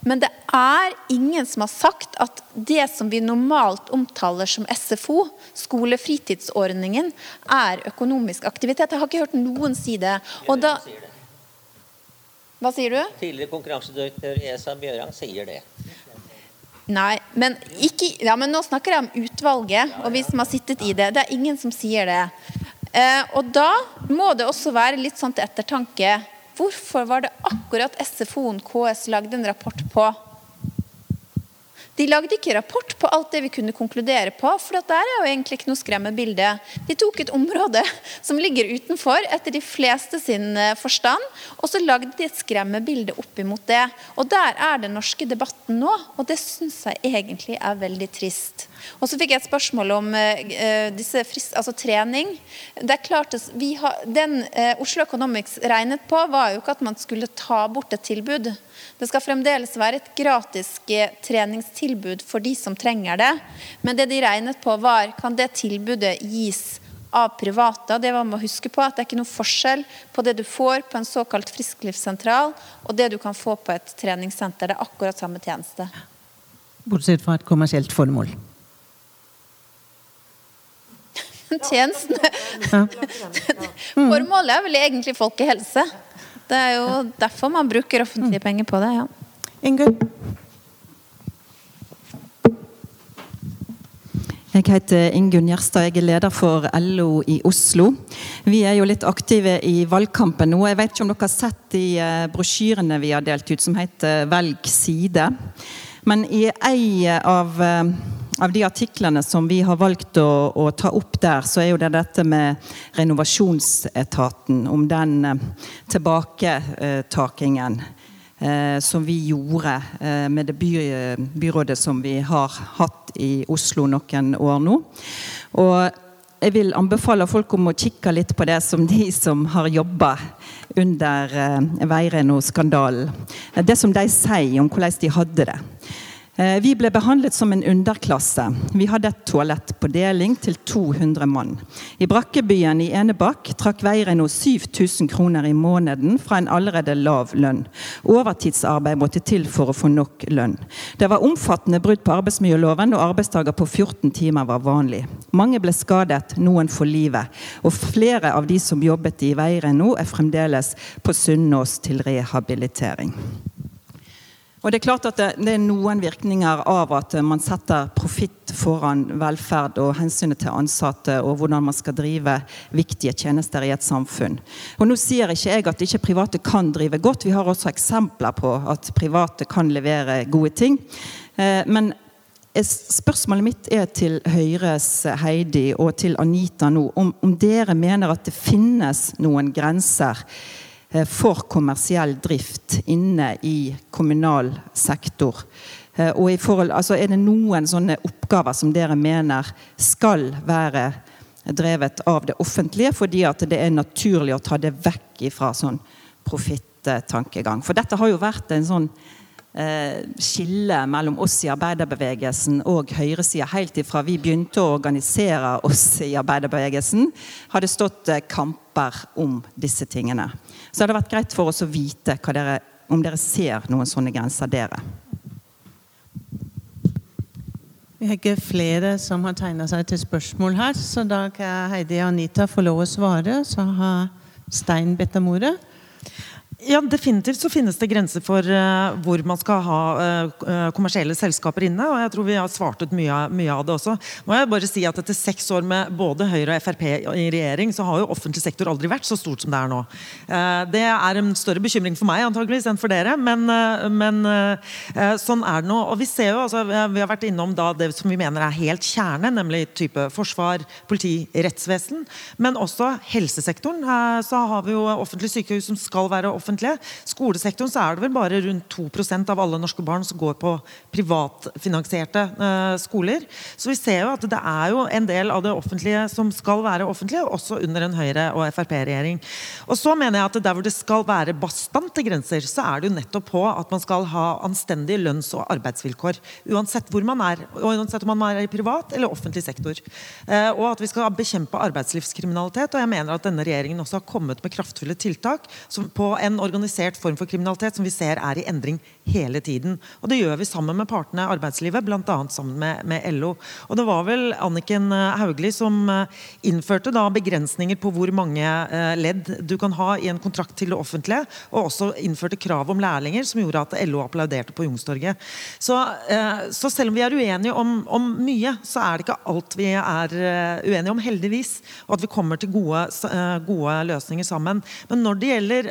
Men det er ingen som har sagt at det som vi normalt omtaler som SFO, skolefritidsordningen, er økonomisk aktivitet. Jeg har ikke hørt noen si det. Og da Hva sier du? Tidligere konkurransedirektør i ESA Bjørang sier det. Nei, men, ikke, ja, men nå snakker jeg om utvalget og vi som har sittet i det. Det er ingen som sier det. Eh, og da må det også være litt sånn til ettertanke. Hvorfor var det akkurat SFO-en KS lagde en rapport på? De lagde ikke rapport på alt det vi kunne konkludere på, for der er jo egentlig ikke noe skremmebilde. De tok et område som ligger utenfor, etter de fleste sin eh, forstand, og så lagde de et skremmebilde opp imot det. Og der er den norske debatten nå, og det syns jeg egentlig er veldig trist. Og så fikk jeg et spørsmål om uh, disse frist, altså trening. Det er klart at har, Den uh, Oslo Economics regnet på, var jo ikke at man skulle ta bort et tilbud. Det skal fremdeles være et gratis treningstilbud for de som trenger det. Men det de regnet på var kan det tilbudet gis av private. Det var med å huske på at det er ikke noe forskjell på det du får på en såkalt frisklivssentral og det du kan få på et treningssenter. Det er akkurat samme tjeneste. Bortsett fra et kommersielt formål. Tjenestene Formålet er vel egentlig folkehelse. Det er jo derfor man bruker offentlige penger på det. ja. Ingunn? Jeg heter Ingunn Gjerstad, jeg er leder for LO i Oslo. Vi er jo litt aktive i valgkampen nå. Jeg vet ikke om dere har sett de eh, brosjyrene vi har delt ut som heter 'Velg side'. Men i ei av, av de artiklene som vi har valgt å, å, ta opp der, så er jo det dette med renovasjonsetaten. Om den eh, tilbaketakingen eh, som vi gjorde eh, med det by, byrådet som vi har hatt i Oslo noen år nå. Og jeg vil anbefale folk om å kikke litt på det som de som har jobba under eh, Veireno-skandalen. Det som de sier om hvordan de hadde det. Eh, vi ble behandlet som en underklasse. Vi hadde et toalett på deling til 200 mann. I brakkebyen i Enebakk trakk Veireno 7000 kroner i måneden fra en allerede lav lønn. Overtidsarbeid måtte til for å få nok lønn. Det var omfattende brudd på arbeidsmiljøloven, og arbeidsdager på 14 timer var vanlig. Mange ble skadet, noen for livet. Og flere av de som jobbet i Veireno, er fremdeles på Sunnaas til rehabilitering. Og Det er klart at det, det, er noen virkninger av at man setter profitt foran velferd og hensynet til ansatte og hvordan man skal drive viktige tjenester i et samfunn. Og Nå sier ikke jeg at ikke private kan drive godt. Vi har også eksempler på at private kan levere gode ting. Eh, men spørsmålet mitt er til Høyres Heidi og til Anita nå. Om, om dere mener at det finnes noen grenser for kommersiell drift inne i kommunal sektor. Eh, og i forhold, altså Er det noen sånne oppgaver som dere mener skal være drevet av det offentlige, fordi at det er naturlig å ta det vekk fra sånn profittankegang? For dette har jo vært en sånn eh, skille mellom oss i arbeiderbevegelsen og høyresida helt ifra vi begynte å organisere oss i arbeiderbevegelsen, har det stått eh, kamper om disse tingene. Så det hadde vært greit for oss å vite dere, om dere ser noen sånne grenser, dere. Vi har ikke flere som har tegna seg til spørsmål her, så da kan Heidi og Anita få lov å svare. Så har Stein bedt om ordet. Ja, Definitivt så finnes det grenser for uh, hvor man skal ha uh, kommersielle selskaper inne. og Jeg tror vi har svart ut mye, mye, av det også. Må jeg bare si at Etter seks år med både Høyre og Frp i regjering, så har jo offentlig sektor aldri vært så stort som det er nå. Uh, det er en større bekymring for meg antageligvis enn for dere, men, men sånn er det nå. Og Vi ser jo, altså, vi har vært innom da det som vi mener er helt kjerne, nemlig type forsvar, politi, rettsvesen. Men også helsesektoren. så har vi jo offentlige sykehus som skal være offentlige offentlige. Skolesektoren så er det vel bare rundt 2% av alle norske barn som går på privatfinansierte eh, skoler. Så vi ser jo at det er jo en del av det offentlige som skal være offentlige, også under en Høyre- og Frp-regjering. Og så mener jeg at der hvor det skal være bastante grenser, så er det jo nettopp på at man skal ha anstendige lønns- og arbeidsvilkår. Uansett hvor man er, og uansett om man er i privat eller offentlig sektor. Eh, og at vi skal bekjempe arbeidslivskriminalitet. Og jeg mener at denne regjeringen også har kommet med kraftfulle tiltak på en organisert form for kriminalitet som vi ser er i endring hele tiden. Og det gjør vi sammen med partene i arbeidslivet, bl.a. sammen med, med, LO. Og det var vel Anniken eh, Hauglie som eh, innførte da begrensninger på hvor mange eh, ledd du kan ha i en kontrakt til det offentlige, og også innførte krav om lærlinger, som gjorde at LO applauderte på Youngstorget. Så, så, selv om vi er uenige om, om, mye, så er det ikke alt vi er uenige om, heldigvis. Og at vi kommer til gode, gode løsninger sammen. Men når det gjelder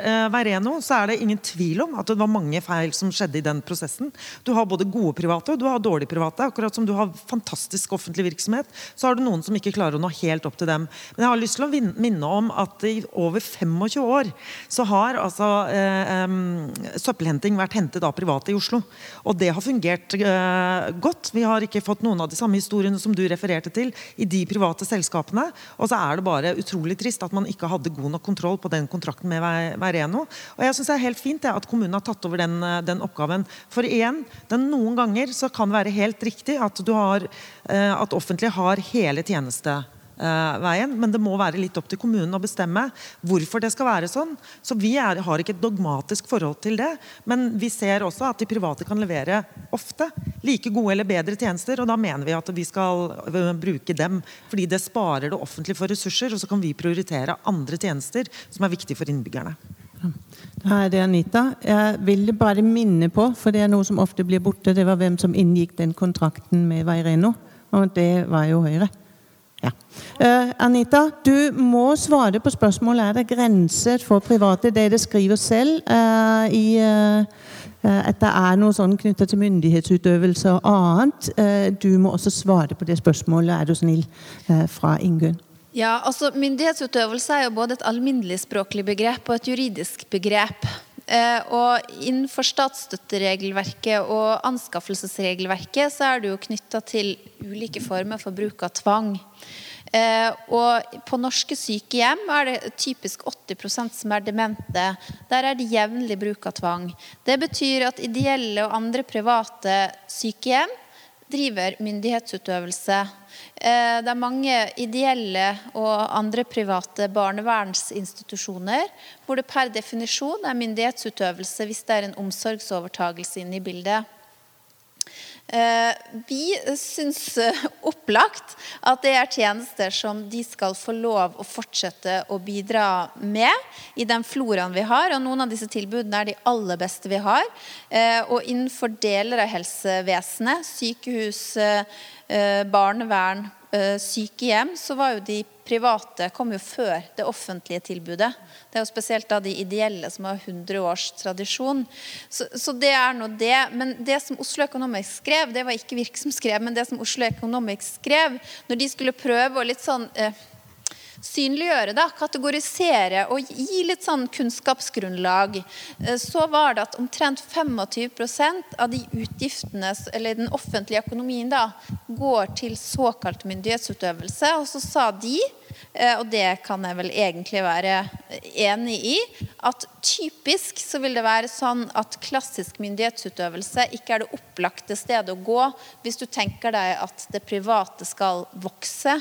Veireno, så er det ingen tvil om at det var mange feil som skjedde i den prosessen. Du har både gode private og du har dårlige private. Akkurat som du har fantastisk offentlig virksomhet, så har du noen som ikke klarer å nå helt opp til dem. Men jeg har lyst til å minne om at i over 25 år så har altså eh, søppelhenting vært hentet av private i Oslo. Og det har fungert eh, godt. Vi har ikke fått noen av de samme historiene som du refererte til i de private selskapene. Og så er det bare utrolig trist at man ikke hadde god nok kontroll på den kontrakten med Veireno. Og jeg synes det er helt fint det, at kommunen har tatt over den, den oppgaven. For igjen, noen ganger så kan det være helt riktig at, har, eh, at offentlig har hele tjenesteveien, men det må være litt opp til kommunen å bestemme hvorfor det skal være sånn. Så Vi er, har ikke et dogmatisk forhold til det, men vi ser også at de private kan levere ofte like gode eller bedre tjenester, og da mener vi at vi skal eh, bruke dem. Fordi det sparer det offentlige for ressurser, og så kan vi prioritere andre tjenester som er viktige for innbyggerne. Da er det Anita. Jeg vil bare minne på, for det er noe som ofte blir borte, det var hvem som inngikk den kontrakten med Veireno. Og det var jo Høyre. Ja. Uh, Anita, du må svare på spørsmålet er det grenser for private. Det det skriver selv uh, i, uh, at det er noe sånn knyttet til myndighetsutøvelse og annet. Du må også svare på det spørsmålet, er du snill, fra Ingunn. Ja, altså Myndighetsutøvelse er jo både et alminnelig språklig begrep og et juridisk begrep. Eh, og Innenfor statsstøtteregelverket og anskaffelsesregelverket så er det jo knytta til ulike former for bruk av tvang. Eh, og På norske sykehjem er det typisk 80 som er demente. Der er det jevnlig bruk av tvang. Det betyr at ideelle og andre private sykehjem driver myndighetsutøvelse. Eh, det er mange ideelle og andre private barnevernsinstitusjoner hvor det per definisjon er myndighetsutøvelse hvis det er en omsorgsovertagelse inne i bildet. Eh, vi syns eh, opplagt at det er tjenester som de skal få lov å fortsette å bidra med i den floraen vi har. Og noen av disse tilbudene er de aller beste vi har. Eh, og innenfor deler av helsevesenet, sykehus, barnevern, sykehjem, så var jo de private kom jo før det offentlige tilbudet. Det er jo spesielt da de ideelle som har 100 års tradisjon. Så, så det er nå det. Men det som Oslo Economics skrev, det var ikke Virk som skrev, men det som Oslo Economics skrev, når de skulle prøve å litt sånn eh, synliggjøre, da, kategorisere og gi litt sånn kunnskapsgrunnlag, eh, så var det at omtrent 25% av de utgiftene, eller den offentlige økonomien, da, går til såkalt myndighetsutøvelse. Og så sa de og det kan jeg vel egentlig være enig i, at typisk så vil det være sånn at klassisk myndighetsutøvelse ikke er det opplagte stedet å gå hvis du tenker deg at det private skal vokse.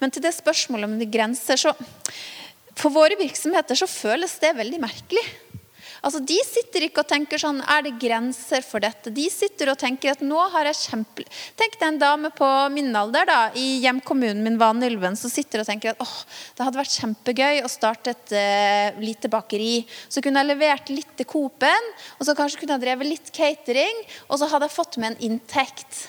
Men til det spørsmålet om de grenser, så For våre virksomheter så føles det veldig merkelig. Altså, De sitter ikke og tenker sånn Er det grenser for dette? De sitter og tenker at nå har jeg kjempe... Tenk deg en dame på min alder da, i hjemkommunen min Vanylven som sitter og tenker at åh, det hadde vært kjempegøy å starte et uh, lite bakeri. Så kunne jeg levert litt til Coop-en, og så kanskje kunne jeg drevet litt catering, og så hadde jeg fått med en inntekt.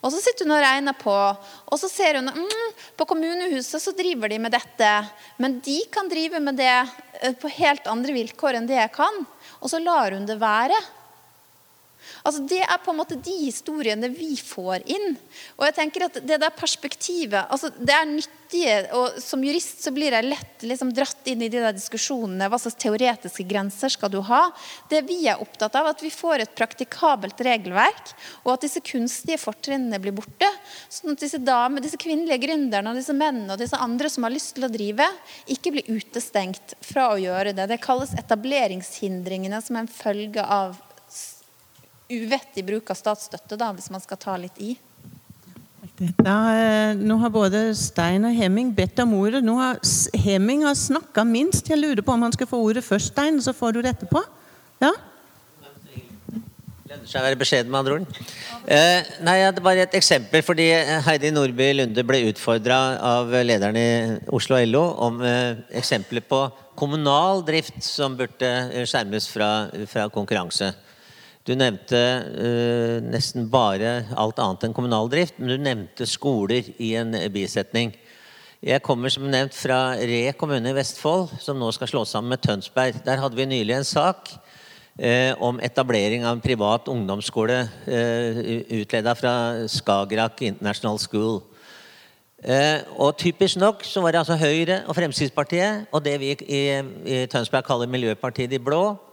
Og så sitter hun og regner på, og så ser hun mm, på kommunehuset så driver de med dette. Men de kan drive med det eh, på helt andre vilkår enn det jeg kan. Og så lar hun det være. Altså, det er på en måte de historiene vi får inn. Og jeg tenker at Det der perspektivet altså, det er nyttige, og Som jurist så blir jeg lett liksom, dratt inn i de der diskusjonene. Hva slags teoretiske grenser skal du ha? Det vi er opptatt av, at vi får et praktikabelt regelverk, og at disse kunstige fortrinnene blir borte. Sånn at disse damer, disse kvinnelige gründerne og disse mennene og disse andre som har lyst til å drive, ikke blir utestengt fra å gjøre det. Det kalles etableringshindringene som er en følge av uvettig bruk av statsstøtte, da, hvis man skal ta litt i. Da, eh, nå har både Stein og Hemming bedt om ordet. Nå har Hemming har snakka minst. Jeg lurer på om han skal få ordet først, Stein, så får du det etterpå. Ja? Lønner seg å være beskjeden, med andre ord. Eh, nei, Det var et eksempel fordi Heidi Nordby Lunde ble utfordra av lederen i Oslo LO om eh, eksempler på kommunal drift som burde skjermes fra, fra konkurranse. Du nevnte uh, nesten bare alt annet enn kommunal drift, men du nevnte skoler i en bisetning. Jeg kommer som nevnt fra Re kommune i Vestfold, som nå skal slås sammen med Tønsberg. Der hadde vi nylig en sak uh, om etablering av en privat ungdomsskole uh, utleda fra Skagerrak International School. Eh, og Typisk nok så var det altså Høyre og Fremskrittspartiet og det vi i, i Tønsberg kaller Miljøpartiet De Blå, Eh,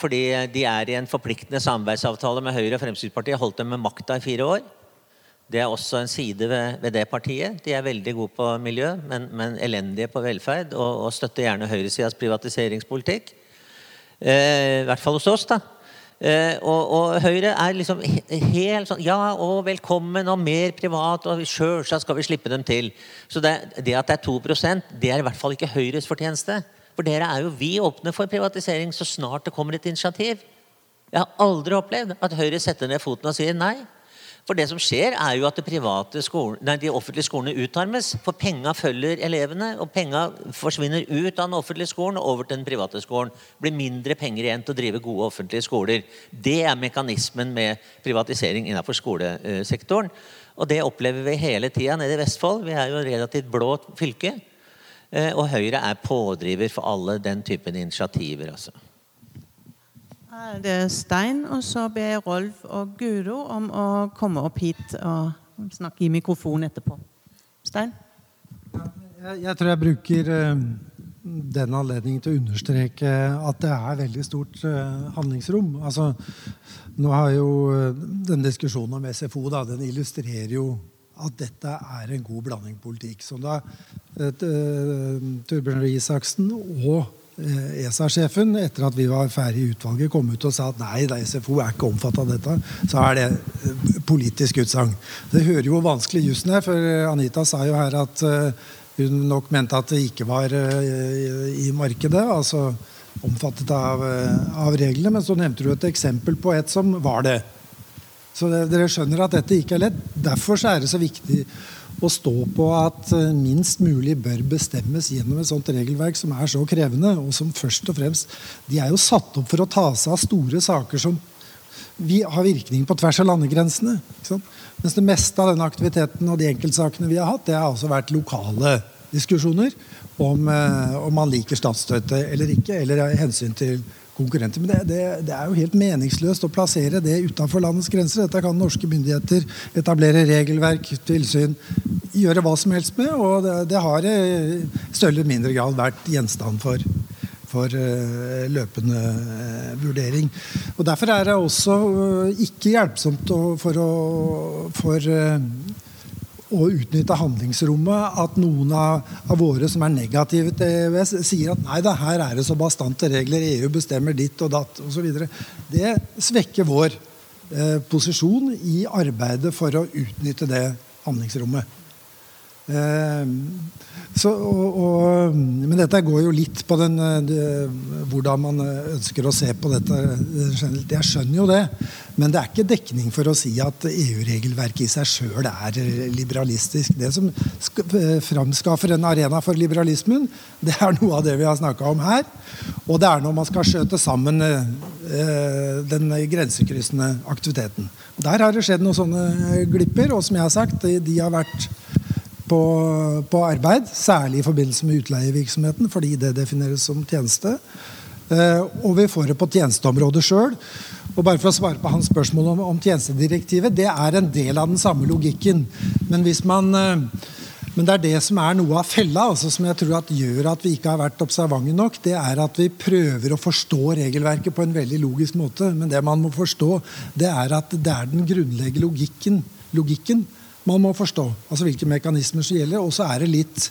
fordi de er i en forpliktende samarbeidsavtale med Høyre og Fremskrittspartiet. Holdt dem med makta i fire år. Det er også en side ved, ved det partiet. De er veldig gode på miljø, men, men elendige på velferd. Og, og støtter gjerne høyresidas privatiseringspolitikk. Eh, I hvert fall hos oss, da. Eh, og, og, Høyre er liksom helt sånn Ja, og velkommen, og mer privat, og sjølsagt skal vi slippe dem til. Så det, det at det er 2% det er i hvert fall ikke Høyres fortjeneste. For dere er jo vi åpne for privatisering så snart det kommer et initiativ. Jeg har aldri opplevd at Høyre setter ned foten og sier nei. For det som skjer, er jo at skolen, nei, de offentlige skolene utarmes. For penga følger elevene, og penga forsvinner ut av den offentlige skolen og over til den private skolen. Det blir mindre penger igjen til å drive gode offentlige skoler. Det er mekanismen med privatisering innenfor skolesektoren. Og det opplever vi hele tida nede i Vestfold. Vi er jo relativt blå fylke. Eh, og Høyre er pådriver for alle den typen initiativer. Altså. Det er Stein, og så ber jeg Rolf og Guro om å komme opp hit og snakke i mikrofon etterpå. Stein? Jeg, jeg tror jeg bruker eh, den anledningen til å understreke at det er veldig stort eh, handlingsrom. Altså, nå har jo den diskusjonen om SFO da, den illustrerer jo at dette er en god blanding politikk. Som da uh, Torbjørn Røe Isaksen og ESA-sjefen, etter at vi var ferdig i utvalget, kom ut og sa at nei, da SFO er ikke omfattet av dette, så er det politisk utsagn. Det hører jo vanskelig jussen her, for Anita sa jo her at hun nok mente at det ikke var i markedet. altså omfattet av, av reglene. Men så nevnte du et eksempel på et som var det. Så dere skjønner at dette ikke er lett. Derfor er det så viktig å stå på at minst mulig bør bestemmes gjennom et sånt regelverk som er så krevende, og som først og fremst De er jo satt opp for å ta seg av store saker som vi har virkning på tvers av landegrensene. Mens det meste av denne aktiviteten og de enkeltsakene vi har hatt, det har altså vært lokale diskusjoner om, om man liker statsstøtte eller ikke, eller hensyn til konkurrenter. Men det, det, det, er jo helt meningsløst å plassere det utenfor landets grenser. Dette kan norske myndigheter etablere regelverk, tilsyn, gjøre hva som helst med. Og det, det har i større mindre grad vært gjenstand for, for uh, løpende uh, vurdering. Og Derfor er det også uh, ikke hjelpsomt for, å, for å utnytte handlingsrommet at noen av, av, våre som er negative til EØS, sier at nei da, her er det så bastante regler, EU bestemmer ditt og datt osv. Det svekker vår eh, posisjon i arbeidet for å utnytte det handlingsrommet. Eh, så, og, og, men dette går jo litt på den, det, hvordan man ønsker å se på dette. Jeg skjønner jo det. Men det er ikke dekning for å si at EU-regelverket i seg sjøl er liberalistisk. Det som framskaffer en arena for liberalismen, det er noe av det vi har snakka om her. Og det er når man skal skjøte sammen den grensekryssende aktiviteten. Der har det skjedd noen sånne glipper, og som jeg har sagt, de har vært på, på, arbeid, særlig i forbindelse med utleievirksomheten, fordi det defineres som tjeneste. Eh, og vi får det på tjenesteområdet sjøl. Og bare for å svare på hans spørsmål om, om, tjenestedirektivet, det er en del av den samme logikken. Men, man, eh, men det er det som er noe av fella, altså, som jeg tror at gjør at vi ikke har vært observante nok. Det er at vi prøver å forstå regelverket på en veldig logisk måte. Men det man må forstå, det er at det er den grunnleggende logikken, logikken man må forstå. Altså hvilke mekanismer som gjelder. Og så er det litt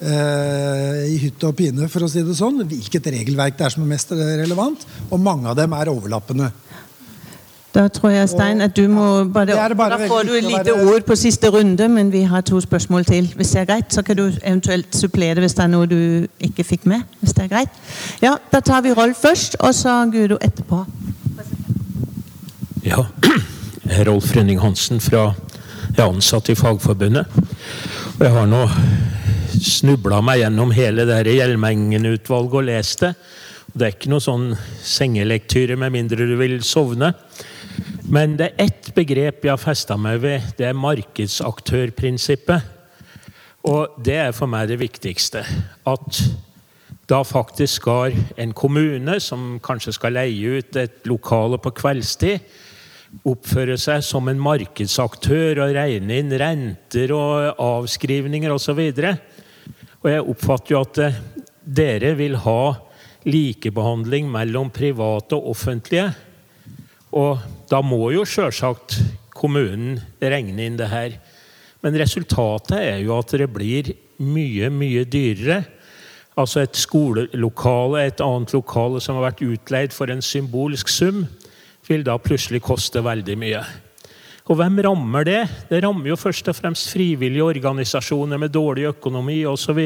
eh, i hytte og pine, for å si det sånn, hvilket regelverk det er som er mest relevant. Og mange av dem er overlappende. Da tror jeg, Stein, at du må bare, bare Da får du et lite ord på siste runde, men vi har to spørsmål til. Hvis det er greit, så kan du eventuelt supplere hvis det er noe du ikke fikk med. hvis det er greit. Ja, Da tar vi Rolf først, og så Guro etterpå. Ja, Rolf Rønning Hansen fra jeg er ansatt i Fagforbundet. Og jeg har nå snubla meg gjennom hele det Hjelmengen-utvalget og lest det. Det er ikke noe sånn sengelektyre med mindre du vil sovne. Men det er ett begrep jeg har festa meg ved. Det er markedsaktørprinsippet. Og det er for meg det viktigste. At da faktisk skal en kommune, som kanskje skal leie ut et lokale på kveldstid, oppføre seg som en markedsaktør og regne inn renter og avskrivninger osv. Og, og jeg oppfatter jo at eh, dere vil ha likebehandling mellom private og offentlige. Og da må jo sjølsagt kommunen regne inn det her. Men resultatet er jo at det blir mye, mye dyrere. Altså et skolelokale, et annet lokale som har vært utleid for en symbolsk sum, vil da plutselig koste veldig mye. Og hvem rammer det? Det rammer jo først og fremst frivillige organisasjoner med dårlig økonomi osv.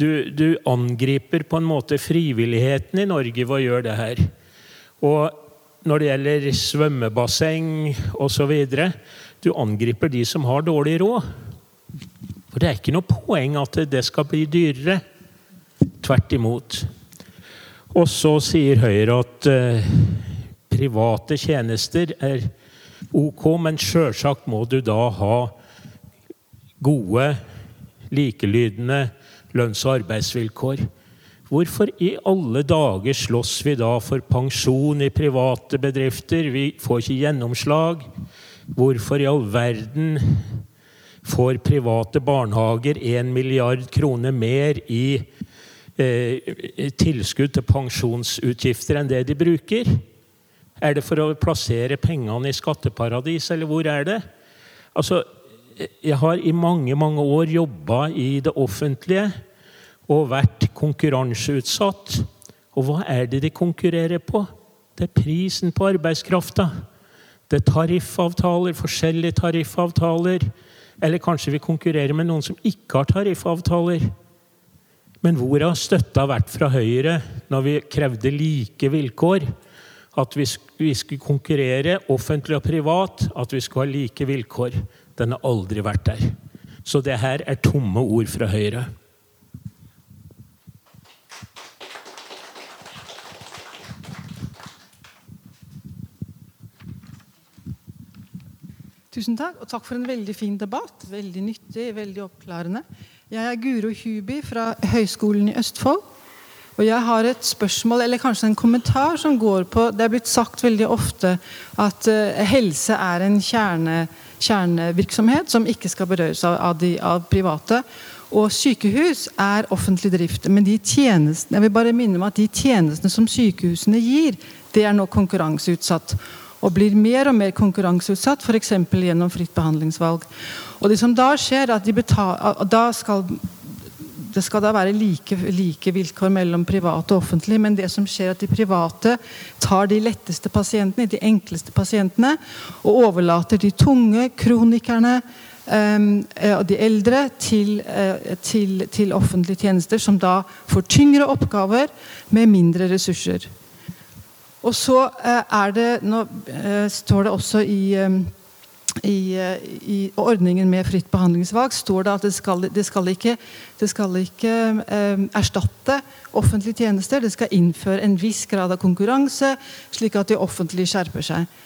Du, du angriper på en måte frivilligheten i Norge ved å gjøre det her. Og når det gjelder svømmebasseng osv. Du angriper de som har dårlig råd. For det er ikke noe poeng at det skal bli dyrere. Tvert imot. Og så sier Høyre at uh, private tjenester er ok, men sjølsagt må du da ha gode, likelydende lønns- og arbeidsvilkår. Hvorfor i alle dager slåss vi da for pensjon i private bedrifter? Vi får ikke gjennomslag. Hvorfor i all verden får private barnehager 1 milliard kroner mer i eh, tilskudd til pensjonsutgifter enn det de bruker? Er det for å plassere pengene i skatteparadis, eller hvor er det? Altså, jeg har i mange, mange år jobba i det offentlige og vært konkurranseutsatt. Og hva er det de konkurrerer på? Det er prisen på arbeidskrafta. Det er tariffavtaler, forskjellige tariffavtaler. Eller kanskje vi konkurrerer med noen som ikke har tariffavtaler. Men hvor har støtta vært fra Høyre når vi krevde like vilkår? At vi, vi skulle konkurrere, offentlig og privat, at vi skulle ha like vilkår. Den har aldri vært der. Så det her er tomme ord fra Høyre. Tusen takk, og takk for en veldig fin debatt. Veldig nyttig, veldig oppklarende. Jeg er Guro Huby fra Høgskolen i Østfold. Og jeg har et spørsmål, eller kanskje en kommentar, som går på Det er blitt sagt veldig ofte at uh, helse er en kjerne, kjernevirksomhet som ikke skal berøres av, av, de, av, private. Og sykehus er offentlig drift. Men de tjenestene, jeg vil bare minne om at de tjenestene som sykehusene gir, det er nå konkurranseutsatt og blir mer og mer konkurranseutsatt, f.eks. gjennom fritt behandlingsvalg. Og det som Da skjer at de betaler, da skal, det skal da være like, like, vilkår mellom private og offentlige, men det som skjer at de private tar de letteste pasientene, de enkleste pasientene, og overlater de tunge kronikerne um, og de eldre til, uh, til, til offentlige tjenester, som da får tyngre oppgaver med mindre ressurser. Og så eh, er det Nå eh, står det også i, eh, i, i ordningen med fritt behandlingsvalg står det at det skal, det skal ikke, det skal ikke eh, erstatte offentlige tjenester. Det skal innføre en viss grad av konkurranse, slik at de offentlige skjerper seg.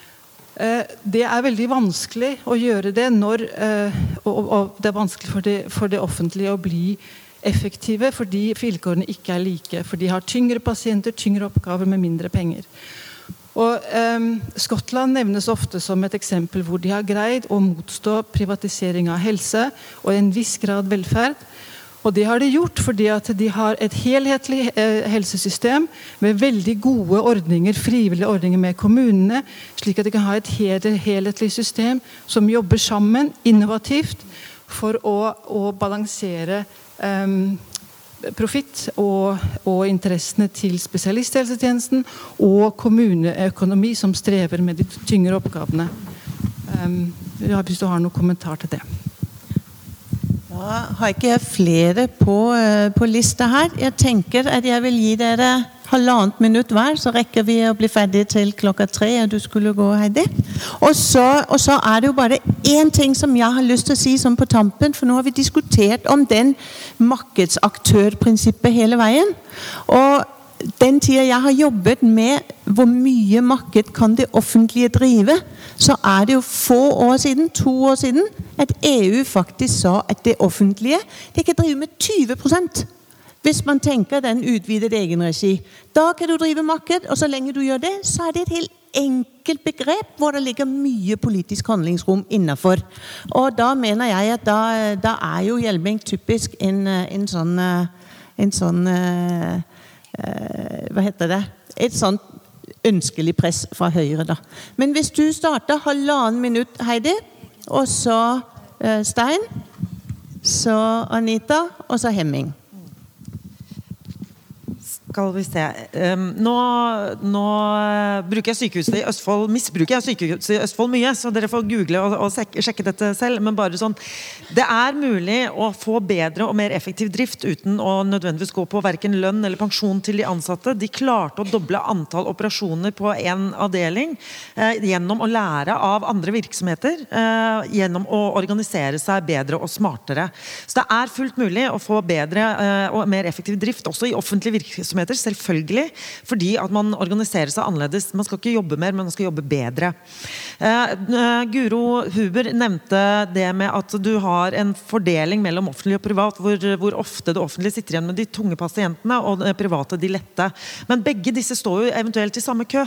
Eh, det er veldig vanskelig å gjøre det når eh, og, og, det er vanskelig for det, for det offentlige å bli effektive fordi vilkårene ikke er like. For de har tyngre pasienter, tyngre oppgaver med mindre penger. Og um, Skottland nevnes ofte som et eksempel hvor de har greid å motstå privatisering av helse og en viss grad velferd. Og det har de gjort fordi at de har et helhetlig eh, helsesystem med veldig gode ordninger, frivillige ordninger med kommunene, slik at de kan ha et helhetlig system som jobber sammen, innovativt, for å, å balansere um, profitt og, og, interessene til spesialisthelsetjenesten og kommuneøkonomi som strever med de tyngre oppgavene. Um, hvis du har noen kommentar til det. Da har ikke jeg flere på, uh, på lista her. Jeg tenker at jeg vil gi dere halvannet minutt hver, så rekker vi å bli ferdig til klokka tre. og du skulle gå, Heidi. Og så, og så er det jo bare én ting som jeg har lyst til å si som på tampen, for nå har vi diskutert om den markedsaktørprinsippet hele veien. Og den tida jeg har jobbet med hvor mye marked kan det offentlige drive, så er det jo få år siden, to år siden, at EU faktisk sa at det offentlige det kan drive med 20 hvis man tenker den utvidet egenregi. Da kan du drive marked, og så lenge du gjør det, så er det et helt enkelt begrep hvor det ligger mye politisk handlingsrom innafor. Og da mener jeg at da, da er jo Hjelming typisk en, en sånn, en sånn uh, Hva heter det? Et sånt ønskelig press fra Høyre, da. Men hvis du starter halvannen minutt, Heidi, og så uh, Stein, så Anita, og så Hemming skal vi se um, nå, nå, bruker jeg sykehuset i Østfold misbruker jeg sykehuset i Østfold mye, så dere får google og, og sjekke dette selv. Men bare sånn Det er mulig å få bedre og mer effektiv drift uten å nødvendigvis gå på verken lønn eller pensjon til de ansatte. De klarte å doble antall operasjoner på én avdeling eh, gjennom å lære av andre virksomheter. Eh, gjennom å organisere seg bedre og smartere. Så det er fullt mulig å få bedre eh, og mer effektiv drift også i offentlige virksomheter virksomheter. Selvfølgelig. Fordi at man organiserer seg annerledes. Man skal ikke jobbe mer, men man skal jobbe bedre. Uh, Guro Huber nevnte det med at du har en fordeling mellom offentlig og privat, hvor, hvor ofte det offentlige sitter igjen med de tunge pasientene, og det private de lette. Men begge disse står jo eventuelt i samme kø.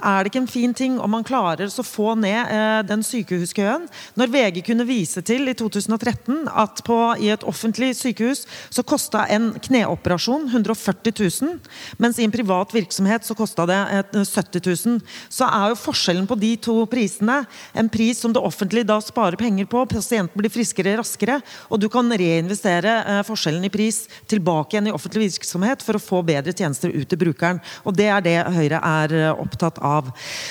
Er det ikke en fin ting om man klarer å få ned eh, den sykehuskøen? Når VG kunne vise til i 2013 at på, i et offentlig sykehus så kosta en kneoperasjon 140 000, mens i en privat virksomhet så kosta det 70 000, så er jo forskjellen på de to prisene en pris som det offentlige da sparer penger på, pasienten blir friskere raskere, og du kan reinvestere eh, forskjellen i pris tilbake igjen i offentlig virksomhet for å få bedre tjenester ut til brukeren. Og det er det Høyre er eh, opptatt av av.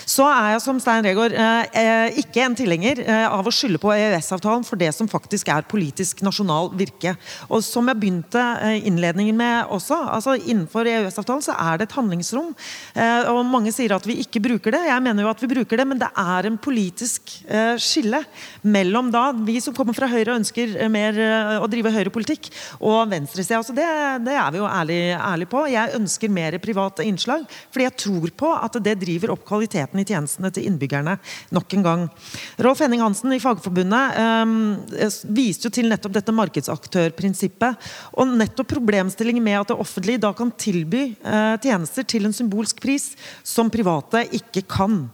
Så er jeg som Stein Regård eh, eh, ikke en tilhenger eh, av å skylde på EØS-avtalen for det som faktisk er politisk nasjonal virke. Og som jeg begynte innledningen med også, altså innenfor EØS-avtalen så er det et handlingsrom. Og mange sier at vi ikke bruker det. Jeg mener jo at vi bruker det, men det er en politisk skille mellom da vi som kommer fra Høyre og ønsker mer å drive høyrepolitikk, og venstresida. Altså det, det er vi jo ærlig, ærlig på. Jeg ønsker mer private innslag, fordi jeg tror på at det driver løfter opp kvaliteten i tjenestene til innbyggerne nok en gang. Rolf Henning Hansen i Fagforbundet eh, viste jo til nettopp dette markedsaktørprinsippet. Og nettopp problemstillingen med at det offentlige da kan tilby eh, tjenester til en symbolsk pris som private ikke kan.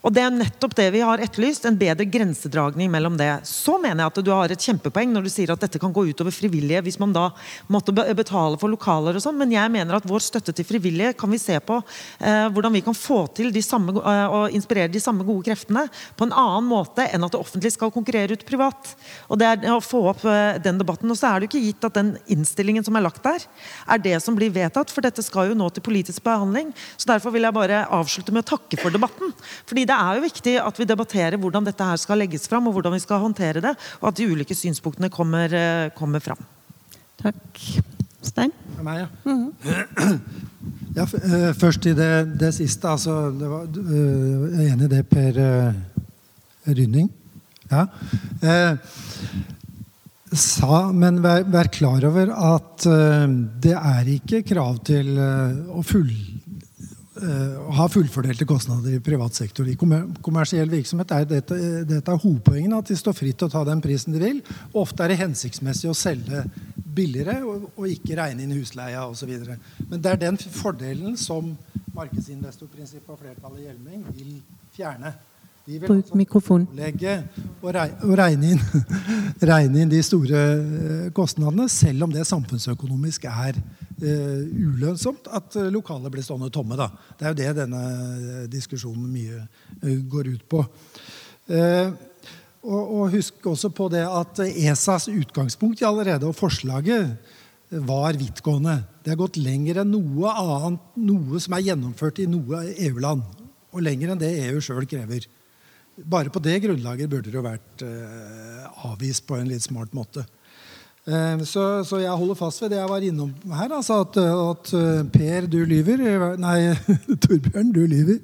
Og Det er nettopp det vi har etterlyst, en bedre grensedragning mellom det. Så mener jeg at du har et kjempepoeng når du sier at dette kan gå utover frivillige hvis man da måtte betale for lokaler og sånn, men jeg mener at vår støtte til frivillige kan vi se på eh, hvordan vi kan få til de samme, eh, og inspirere de samme gode kreftene på en annen måte enn at det offentlige skal konkurrere ut privat. Og det er å få opp eh, den debatten. Og så er det jo ikke gitt at den innstillingen som er lagt der, er det som blir vedtatt, for dette skal jo nå til politisk behandling. Så derfor vil jeg bare avslutte med å takke for debatten. Fordi det er jo viktig at vi debatterer hvordan dette her skal legges fram, og hvordan vi skal håndtere det, og at de ulike synspunktene kommer, eh, kommer fram. Takk. Stein? Meg, ja. Mm -hmm. ja eh, først til det, det siste. Altså, det var, eh, jeg er enig i det Per Rynning. Ja. Eh, sa, men vær, vær, klar over at det er ikke krav til å full uh, ha fullfordelte kostnader i privat sektor. I kommersiell virksomhet er dette, dette er hovedpoengene, at de står fritt til å ta den prisen de vil. Ofte er det hensiktsmessig å selge billigere og, og ikke regne inn husleia osv. Men det er den fordelen som markedsinvestorprinsippet og flertallet i Hjelming vil fjerne. Bruk mikrofon. Og regne inn, regne inn de store eh, kostnadene, selv om det samfunnsøkonomisk er uh, ulønnsomt at lokalet blir stående tomme. Da. Det er jo det denne diskusjonen mye uh, går ut på. Uh, og, og, husk også på det at ESAs utgangspunkt i allerede og forslaget var vidtgående. Det har gått lenger enn noe annet, noe som er gjennomført i noe EU-land. Og lenger enn det EU sjøl krever. Bare på det grunnlaget burde det jo vært avvist på en litt smart måte. Eh, så, så, jeg holder fast ved det jeg var innom her. Altså at, at, eh, Per, du lyver. Nei, Torbjørn, du lyver.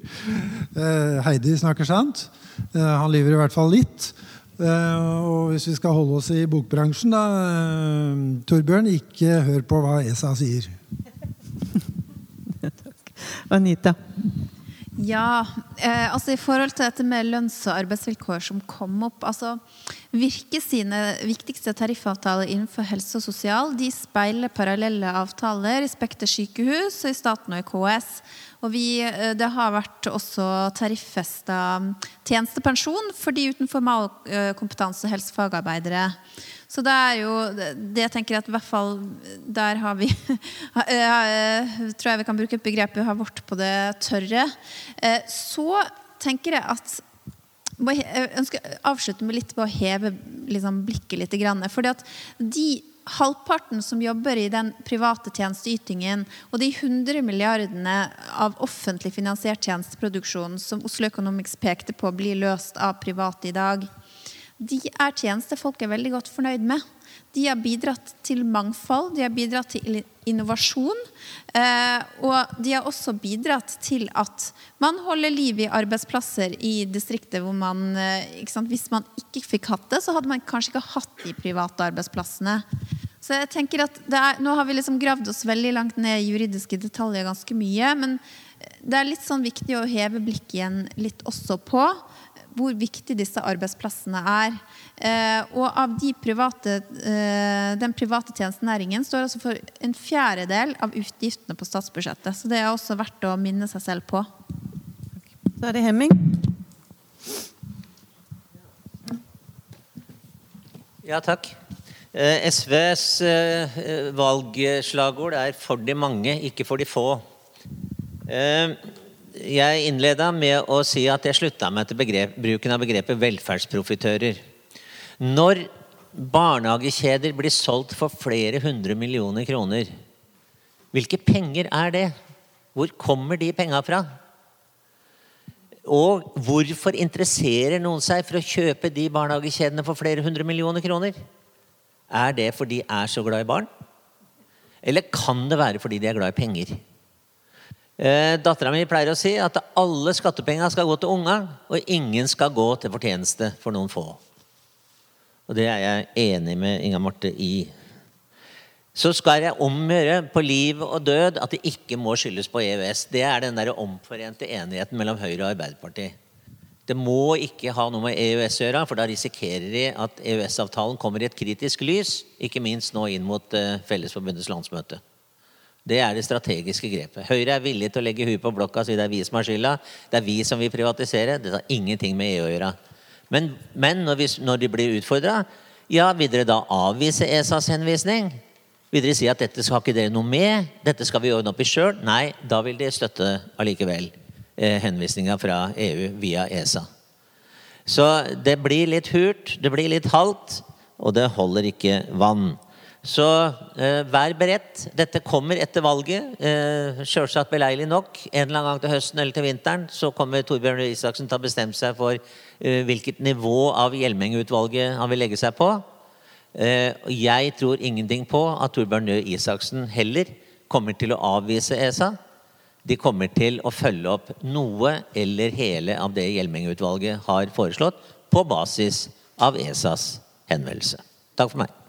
Eh, Heidi snakker sant. Han lyver i hvert fall litt. Og hvis vi skal holde oss i bokbransjen, da Torbjørn, ikke hør på hva ESA sier. Takk. Anita. Ja, eh, altså i forhold til dette med lønns- og arbeidsvilkår som kom opp altså Virke sine viktigste tariffavtaler innenfor helse og sosial de speiler parallelle avtaler i Spekter sykehus, i staten og i KS. Og vi, eh, det har vært også tariffesta tjenestepensjon for de uten formalkompetanse helsefagarbeidere. Så det er jo det jeg tenker at i hvert fall der har vi Tror jeg vi kan bruke et begrep vi har vårt på det tørre. Eh, så tenker jeg at jeg ønsker å avslutte med litt på å heve liksom, blikket litt. Fordi at de halvparten som jobber i den private tjenesteytingen, og de 100 milliardene av offentlig finansiert tjenesteproduksjon som Oslo Economics pekte på blir løst av private i dag, de er tjenester folk er veldig godt fornøyd med. De har bidratt til mangfold, de har bidratt til innovasjon. Eh, og de har også bidratt til at man holder liv i arbeidsplasser i distriktet hvor man sant, Hvis man ikke fikk hatt det, så hadde man kanskje ikke hatt de private arbeidsplassene. Så jeg tenker at er, Nå har vi liksom gravd oss veldig langt ned i juridiske detaljer ganske mye. Men det er litt sånn viktig å heve blikket igjen litt også på hvor viktig disse arbeidsplassene er. Eh, og av de private, eh, den private tjenestenæringen står altså for en fjerdedel av utgiftene på statsbudsjettet. Så det er også verdt å minne seg selv på. Så er det Hemming. Ja, takk. Eh, SVs eh, valgslagord er 'for de mange, ikke for de få'. Jeg innleda med å si at jeg slutta meg til begrep, bruken av begrepet velferdsprofitører. Når barnehagekjeder blir solgt for flere hundre millioner kroner, hvilke penger er det? Hvor kommer de penga fra? Og hvorfor interesserer noen seg for å kjøpe de barnehagekjedene for flere hundre millioner kroner? Er det fordi de er så glad i barn? Eller kan det være fordi de er glad i penger? Eh, Dattera mi pleier å si at alle skattepenger skal gå til unga, og ingen skal gå til fortjeneste for noen få. Og det er jeg enig med Inga Marte i. Så skal jeg omgjøre på liv og død at det ikke må skyldes på EØS. Det er den der omforente enigheten mellom Høyre og Arbeiderpartiet. Det må ikke ha noe med EØS å gjøre, for da risikerer de at EØS-avtalen kommer i et kritisk lys, ikke minst nå inn mot uh, Fellesforbundets landsmøte. Det er det strategiske grepet. Høyre er villig til å legge huet på blokka og si det er vi som har skylda. Det er vi som vil privatisere. Det har ingenting med EU å gjøre. Men, men når, vi, når, de blir utfordra, ja, vil dere da avvise ESAs henvisning? Vil dere si at dette skal ikke dere noe med? Dette skal vi ordne opp i sjøl? Nei, da vil de støtte allikevel eh, henvisninga fra EU via ESA. Så det blir litt hult, det blir litt halvt, og det holder ikke vann. Så eh, vær beredt. Dette kommer etter valget. Eh, Sjølsagt beleilig nok. En eller annen gang til høsten eller til vinteren så kommer Torbjørn Røe Isaksen til å bestemme seg for eh, hvilket nivå av Hjelmeng-utvalget han vil legge seg på. Eh, jeg tror ingenting på at Torbjørn Røe Isaksen heller kommer til å avvise ESA. De kommer til å følge opp noe eller hele av det Hjelmeng-utvalget har foreslått, på basis av ESAs henvendelse. Takk for meg.